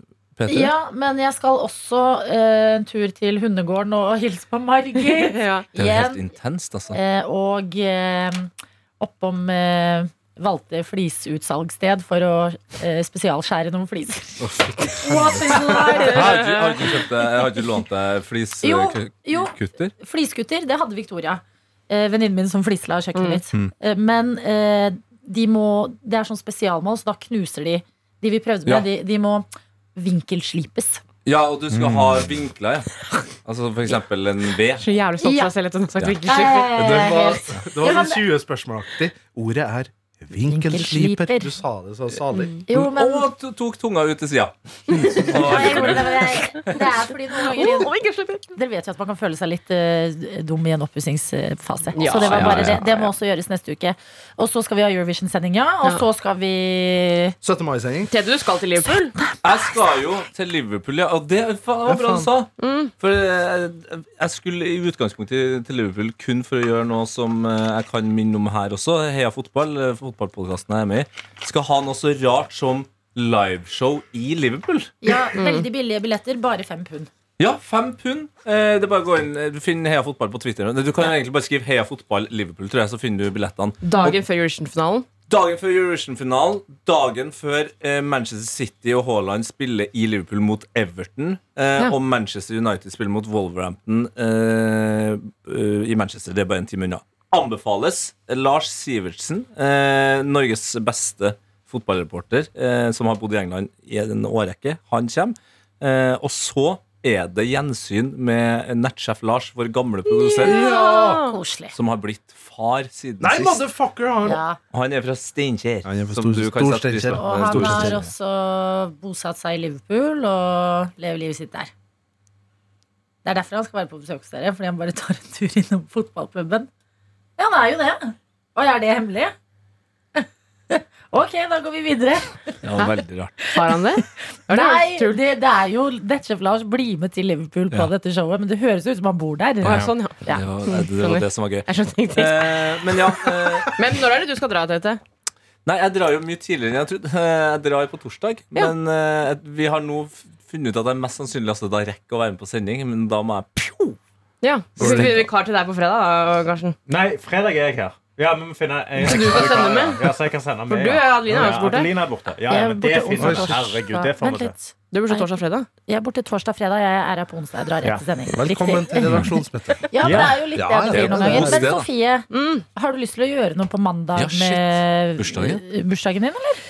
Peter. Ja, men jeg skal også eh, en tur til hundegården og hilse på Margit ja. Det er jo helt intenst, altså. Eh, og eh, oppom eh, valgte flisutsalgssted for å eh, spesialskjære noen fliser. What is Jeg har life? ikke, har ikke, kjøpt, det- jeg har ikke lånt deg Jo, jo. fliskutter. Fliskutter, det hadde Victoria. Eh, Venninnen min som flisla kjøkkenet mitt. Mm. Eh, men eh, de må, det er sånn spesialmål, så da knuser de. De vi prøvde med, Ja. de, de må vinkelslipes. Ja, og du skal ha vinkler, ja. Altså for eksempel en V. Så jævlig stolt Ja. av deg selv etter å ha sagt Ja. vinkelslipper. Det var, det var sånn 20 spørsmålaktig. Ordet er vinkelsliper. Du sa det så salig. Jo, men Og to- tok tunga ut til sida. Det, er fordi noen ganger. Dere vet jo at man kan føle seg litt uh, dum i en oppussingsfase. Ja, så det var ja, bare ja, det. Det må også gjøres neste uke. Og så skal vi ha Eurovision-sending, ja. Og Ja. så skal vi 17. mai-sending. Tete, du skal til Liverpool. Jeg skal jo til Liverpool, ja. Og det var bra du sa. For jeg, jeg skulle i utgangspunktet til Liverpool kun for å gjøre noe som eh, jeg kan minne om her også. Heia fotball, eh, fotballpodkasten jeg er med i. Skal ha noe så rart som liveshow i Liverpool. Ja, veldig billige billetter, bare fem pund. Ja, fem pund. Eh, det er bare å gå inn, eh, Du finner Heia fotball på Twitter. Du kan egentlig bare skrive Heia fotball Liverpool, tror jeg, så finner du billettene. Dagen før Eurovision-finalen. Dagen før Eurovision-finalen, dagen før eh, Manchester City og Haaland spiller i Liverpool mot Everton, eh, Ja. og Manchester United spiller mot Wolverhampton eh, i Manchester. Det er bare en time unna. Anbefales Lars Sivertsen, eh, Norges beste fotballreporter, eh, som har bodd i England i en årrekke. Han kommer. Eh, og så er det gjensyn med nettsjef Lars, vår gamle produsent, Koselig. som har blitt far siden Nei, sist. motherfucker! Han. Ja. Han er fra Steinkjer. Han er fra som Stor- du kan sette pris på. Steinkjer. Og han har også bosatt seg i Liverpool og lever livet sitt der. Det er derfor han skal være på besøk hos dere, fordi han bare tar en tur innom fotballpuben. Ja, det er jo det. Og er det hemmelig? Ok, da går vi videre. Ja, veldig rart. Har han det? Det Nei, det, det er jo Netchef Lars blir med til Liverpool på Ja. dette showet, men det høres ut som han bor der. Ja, ja, sånn, ja. Ja. Ja, det, det var det som var gøy. Jeg. Eh, men ja eh, Men når er det du skal dra, til dette? Nei, jeg drar jo mye tidligere enn jeg trodde. Eh, Jeg drar på torsdag. Ja. Men eh, vi har nå funnet ut at jeg mest sannsynlig altså, da rekker å være med på sending. Men da må jeg pjo! Ja, Så blir vi vikar til deg på fredag, da, Karsten. Nei, fredag er jeg her. Ja, men vi må finne en Så du kan sende med? Ja, så jeg kan sende med. For du er Adelina er også borte. Adelina er borte. Ja, ja, men det finner vi. Herregud, torsdag. det får vi til. Du er borte torsdag-fredag. Jeg er borte torsdag-fredag, jeg er her på onsdag. Jeg drar rett til sending. Velkommen til redaksjonsmøtet. Ja, men det er jo litt Ja, det ja, blir noen er ganger. Men. Sofie, Mm. har du lyst til å gjøre noe på mandag med bursdagen din, eller?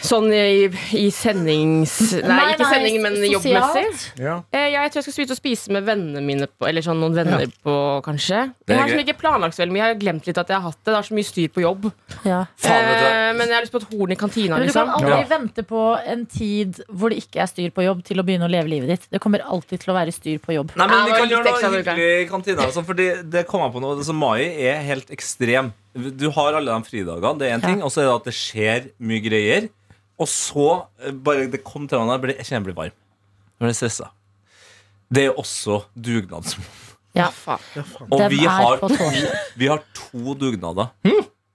Sånn i, i sendings... Nei, Nei, ikke nei, sending, men sosialt. jobbmessig. Ja. Eh, ja, jeg tror jeg skal spise og spise med vennene mine på, Eller sånn noen venner på, kanskje. Det er Jeg har sånn ikke planlagt så veldig mye. Jeg har glemt litt at jeg har hatt det. Det er så mye styr på jobb. Ja. Faen. Eh, men jeg har lyst på et horn i kantina, Men du kan liksom. aldri Ja. vente på en tid hvor det ikke er styr på jobb, til å begynne å leve livet ditt. Det kommer alltid til å være styr på jobb. Nei, men Vi kan gjøre noe hyggelig i kantina. sånn, Fordi det kom jeg på nå så Mai er helt ekstrem. Du har alle de fridagene, det er en Ja. ting. Og så er det at det skjer mye greier. Og så eh, bare det kom til meg, jeg ble- jeg kjenner jeg blir varm. Jeg blir stressa. Det er også dugnadsmåned. Ja. Faen. Og vi har, vi har to dugnader.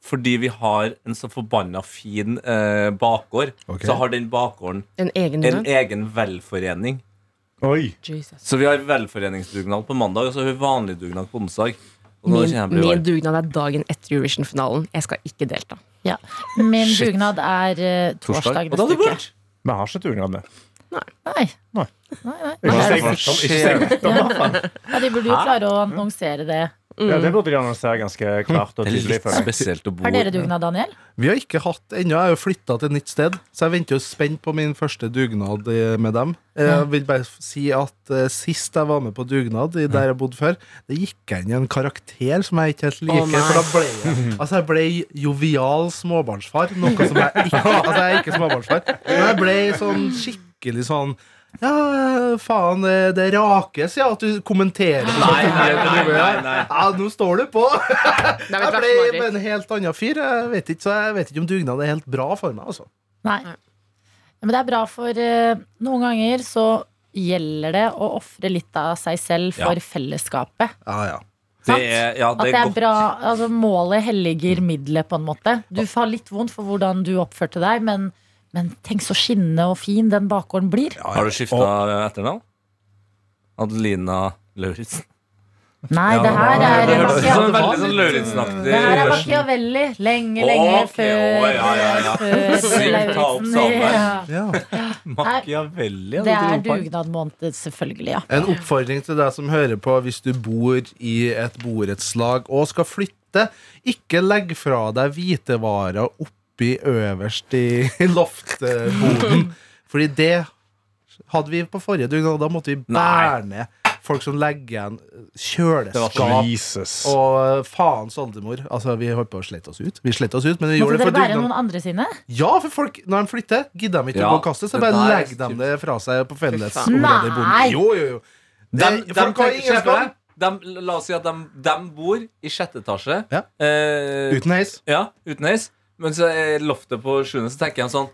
Fordi vi har en så forbanna fin eh, bakgård. Okay. Så har den bakgården En egen en egen velforening. Oi. Jesus. Så vi har velforeningsdugnad på mandag, og så har vi vanlig dugnad på onsdag. Og Min, min dugnad er dagen etter Eurovision-finalen. Jeg skal ikke delta. Ja. Min Shit. dugnad er uh, torsdag Og da neste du uke. burt. Vi har ikke dugnad det. Nei. Nei. Nei, nei. Ikke Nei, det er- ikke fall. Ja, de burde jo klare å annonsere det. Ja, det burde de annonsere ganske klart og Det er litt spesielt å bo Har dere dugnad, Daniel? Vi har ikke hatt ennå. Jeg har jo flytta til et nytt sted, så jeg venter jo spent på min første dugnad med dem. Jeg vil bare si at eh, sist jeg var med på dugnad der jeg bodde før, det gikk jeg inn i en karakter som jeg ikke helt liker. For da ble jeg Altså, jeg ble jovial småbarnsfar, noe som jeg ikke Altså, jeg er ikke småbarnsfar, men jeg ble sånn skikkelig sånn ja, faen, det, det rakes, ja, at du kommenterer. Nei, nei, nei, nei, nei. Ja, nå står du på! Jeg ble en helt annen fyr. Jeg vet ikke, så jeg vet ikke om dugnad er helt bra for meg. Altså. Nei. Men det er bra, for eh, noen ganger så gjelder det å ofre litt av seg selv for Ja. fellesskapet. Ja, ja. Det er, ja, At det det er er godt. bra, altså Målet helliger middelet, på en måte. Du får litt vondt for hvordan du oppførte deg, men, men tenk så skinnende og fin den bakgården blir. Har du skifta etternavn? Adelina Lauritzen. Nei, Ja, det her det er hørtes Machiavelli. sånn veldig sånn Lauritzen-aktig Det her er. Machiavelli. Lenge, lenge før, opp Lauritzen. sammen. Ja. Ja. Machiavelli. Det er du dugnadmåned, selvfølgelig. ja En oppfordring til deg som hører på hvis du bor i et borettslag og skal flytte. Ikke legg fra deg hvitevarer oppi øverst i loftboden. Fordi det hadde vi på forrige dugnad. Da måtte vi bære ned folk som legger igjen kjøleskap. Jesus. Og faens oldemor. Altså, vi holdt på å slette oss ut. Vi slett oss ut, men vi Måtte gjorde det for bære dugnad. noen andre sine? Ja, for folk, når de flytter, gidder de ikke Ja, å gå og kaste, så bare er legger de det fra seg på felles i boden. Jo, jo, jo. Det, de, folk har ingen skam. la oss si at de, de bor i sjette etasje. Ja. Eh, Uten heis. ja, uten heis. Men så er loftet på sjuende, så tenker jeg sånn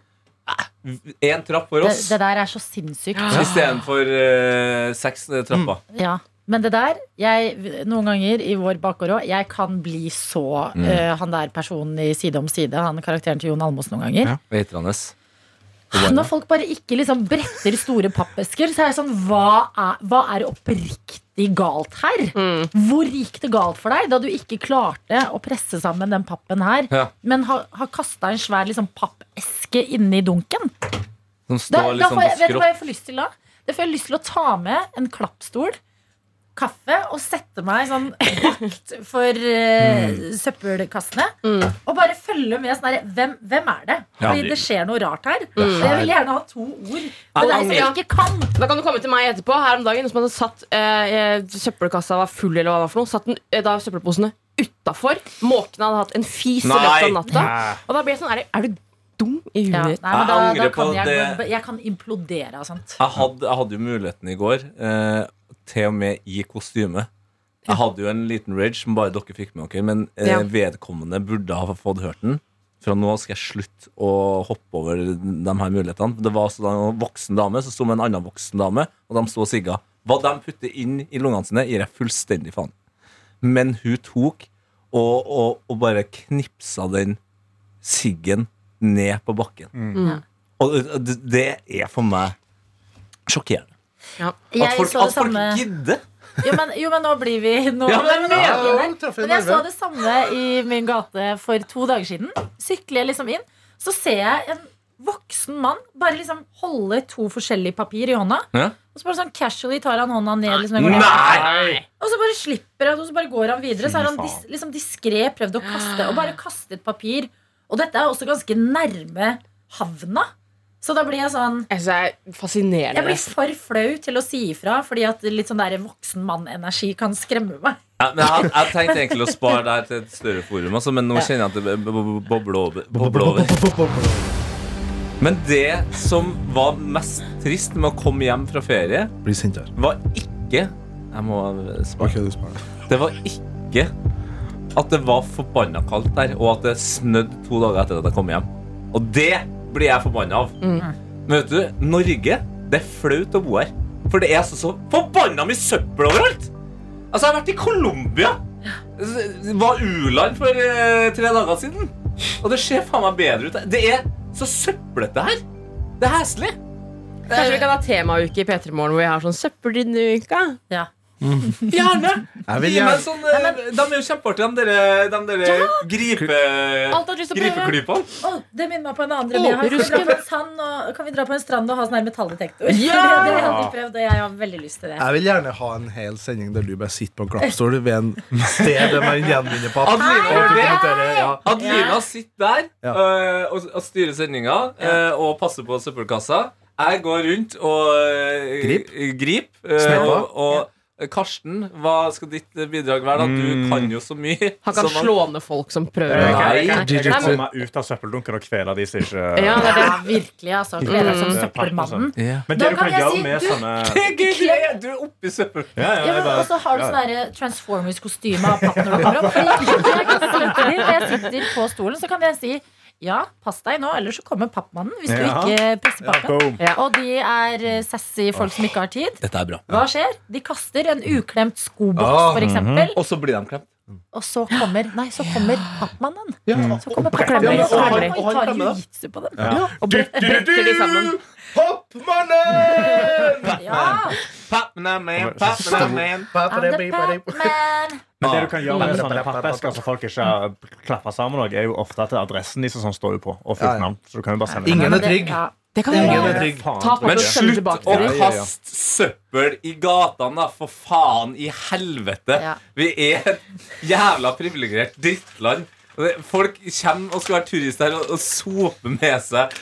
Én trapp for oss det der er så sinnssykt. istedenfor uh, seks trapper. Mm. Ja. Men det der, jeg, noen ganger i vår bakgård òg, jeg kan bli så Mm. uh, han der personen i Side om side, han karakteren til Jon Almås noen ganger. Ja. Når folk bare ikke liksom bretter store pappesker, så er jeg sånn Hva er, hva er oppriktig galt her? Hvor gikk det galt for deg da du ikke klarte å presse sammen den pappen her, Ja. men har, har kasta en svær liksom, pappeske inni dunken? Som står da liksom får jeg, vet du hva jeg får lyst til da? Det får jeg lyst til å ta med en klappstol, kaffe og sette meg sånn vakt for eh, søppelkassene. Og bare følge med sånn der, hvem, hvem er det? Ja. Fordi det skjer noe rart her. Og jeg vil gjerne ha to ord. Ja, det er som jeg ikke kan. Da kan du komme til meg etterpå. Her om dagen Noen som hadde satt eh, Søppelkassa var full, eller hva det var for noe. Satt den, eh, da søppelposene utafor. Måkene hadde hatt en fis i løpet av natta. Og da blir jeg sånn Er, er du dum i huet Ja, nei, da, Jeg da angrer på kan jeg, det. jeg kan implodere sant? sånt. Jeg hadde, jeg hadde jo muligheten i går, eh, til og med i kostyme. Jeg hadde jo en liten rage som bare dere fikk med dere, men eh, Ja. vedkommende burde ha fått hørt den. Fra nå skal jeg slutte å hoppe over de her mulighetene. Det var altså en voksen dame som sto med en annen voksen dame, og de sto og sigga. Hva de putter inn i lungene sine, gir jeg fullstendig faen. Men hun tok og, og, og bare knipsa den siggen ned på bakken. Ja. Og det, det er for meg sjokkerende. Ja. At folk, at folk gidder. jo men, jo, men nå blir vi nå, Ja, men, Ja, men, men jeg så det samme i min gate for to dager siden. Sykler jeg liksom inn, så ser jeg en voksen mann bare liksom holde to forskjellige papir i hånda. Ja. Og så bare sånn casually tar han hånda ned. Liksom, går, Nei! Og så bare slipper han, og så bare går han videre. Så har han dis, liksom diskré prøvd å kaste, og bare kastet papir. Og dette er også ganske nærme havna. Så da blir jeg sånn Jeg synes det er fascinerende. Jeg blir for flau til å si ifra, fordi at litt sånn der voksen mann-energi kan skremme meg. Ja, men jeg, jeg tenkte egentlig å spare det her til et større forum, altså, men nå kjenner jeg at det bobler over. Bobler over. Men det som var mest trist med å komme hjem fra ferie, var ikke Jeg må spare. Ok, du sparer. Det var ikke at det var forbanna kaldt der, og at det snødde to dager etter at jeg kom hjem. Og det blir jeg forbanna av. Men vet du, Norge, det er flaut å bo her. For det er altså så forbanna mye søppel overalt! Altså, jeg har vært i Colombia. Det var u-land for eh, tre dager siden. Og det ser faen meg bedre ut. Det er så søplete her. Det er heslig. Kanskje vi kan ha temauke i P3 Morgen hvor vi har sånn søppeldynne-uka? Ja. Gjerne. Jeg vil Gi meg gjerne Nei, men, de er jo kjempeartige, de der, de der gripe, å prøve. gripeklypene. Oh, det minner meg på en annen drøm Oh. Kan vi, dra sand og, kan vi dra på en strand og ha sånn her metalldetektor? Ja! Det har jeg aldri prøvd, og jeg har veldig lyst til det. Jeg vil gjerne ha en hel sending der du bare sitter på en klappstol ved en sted der man gjenvinner papp. Adelina ja. Adelina sitter der Ja. øh, og, og styrer sendinga øh, og passer på søppelkassa. Jeg går rundt og Grip. grip, og, og Karsten, hva skal ditt bidrag være? da? Du kan jo så mye. Han kan så slå ned folk som prøver Nei. jeg kan- jeg kan Jiu-jitsu. ut av søppeldunken og kvele de som ikke Ja, det er det. Virkelig, altså. Kvele deg som Mm. søppelmannen. Men det du kan gjøre med sånne Du er oppi søppel. Ja, ja, bare- også har du sånn der Transformers-kostyme av papp når du kommer opp. Jeg sitter på stolen, så kan jeg si ja, pass deg nå, ellers så kommer pappmannen hvis du Ja. ikke presser pappen. boom. Ja. Og de er eh, sassy folk som ikke har tid. Dette er bra. Hva skjer? De kaster en uklemt skoboks, Ah, for eksempel. Og så blir de klemt. Og så kommer Nei, så kommer pappmannen. Ja. Så kommer pappmannen de og og Og tar jiu-jitsu på dem. Ja. Og brett- bretter de sammen. Hoppmannen! Ja, Pappmannen, pappmannen. Pappmannen. Men det du kan gjøre med sånne pappesker som folk ikke klapper sammen, er jo ofte at adressen de sånn står jo på. Og fullt navn. Så du kan jo bare sende Ingen er trygg. Det kan Ingen være er trygg. Ta på Men det slutt tilbake å til dem. Ja, ja, ja. kaste søppel i gatene, da, for faen i helvete. Ja. Vi er et jævla privilegert drittland. Og det- Folk kommer og skal være turister her og, og sope med seg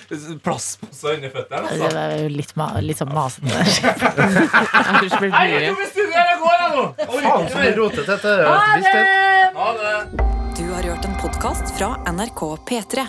plastposer under føttene. Det Altså. var jo litt, ma litt sånn masete. Ikke blir mye. Faen, så mye rotete dette. Det. det! Ha det. Du har hørt en podkast fra NRK P3.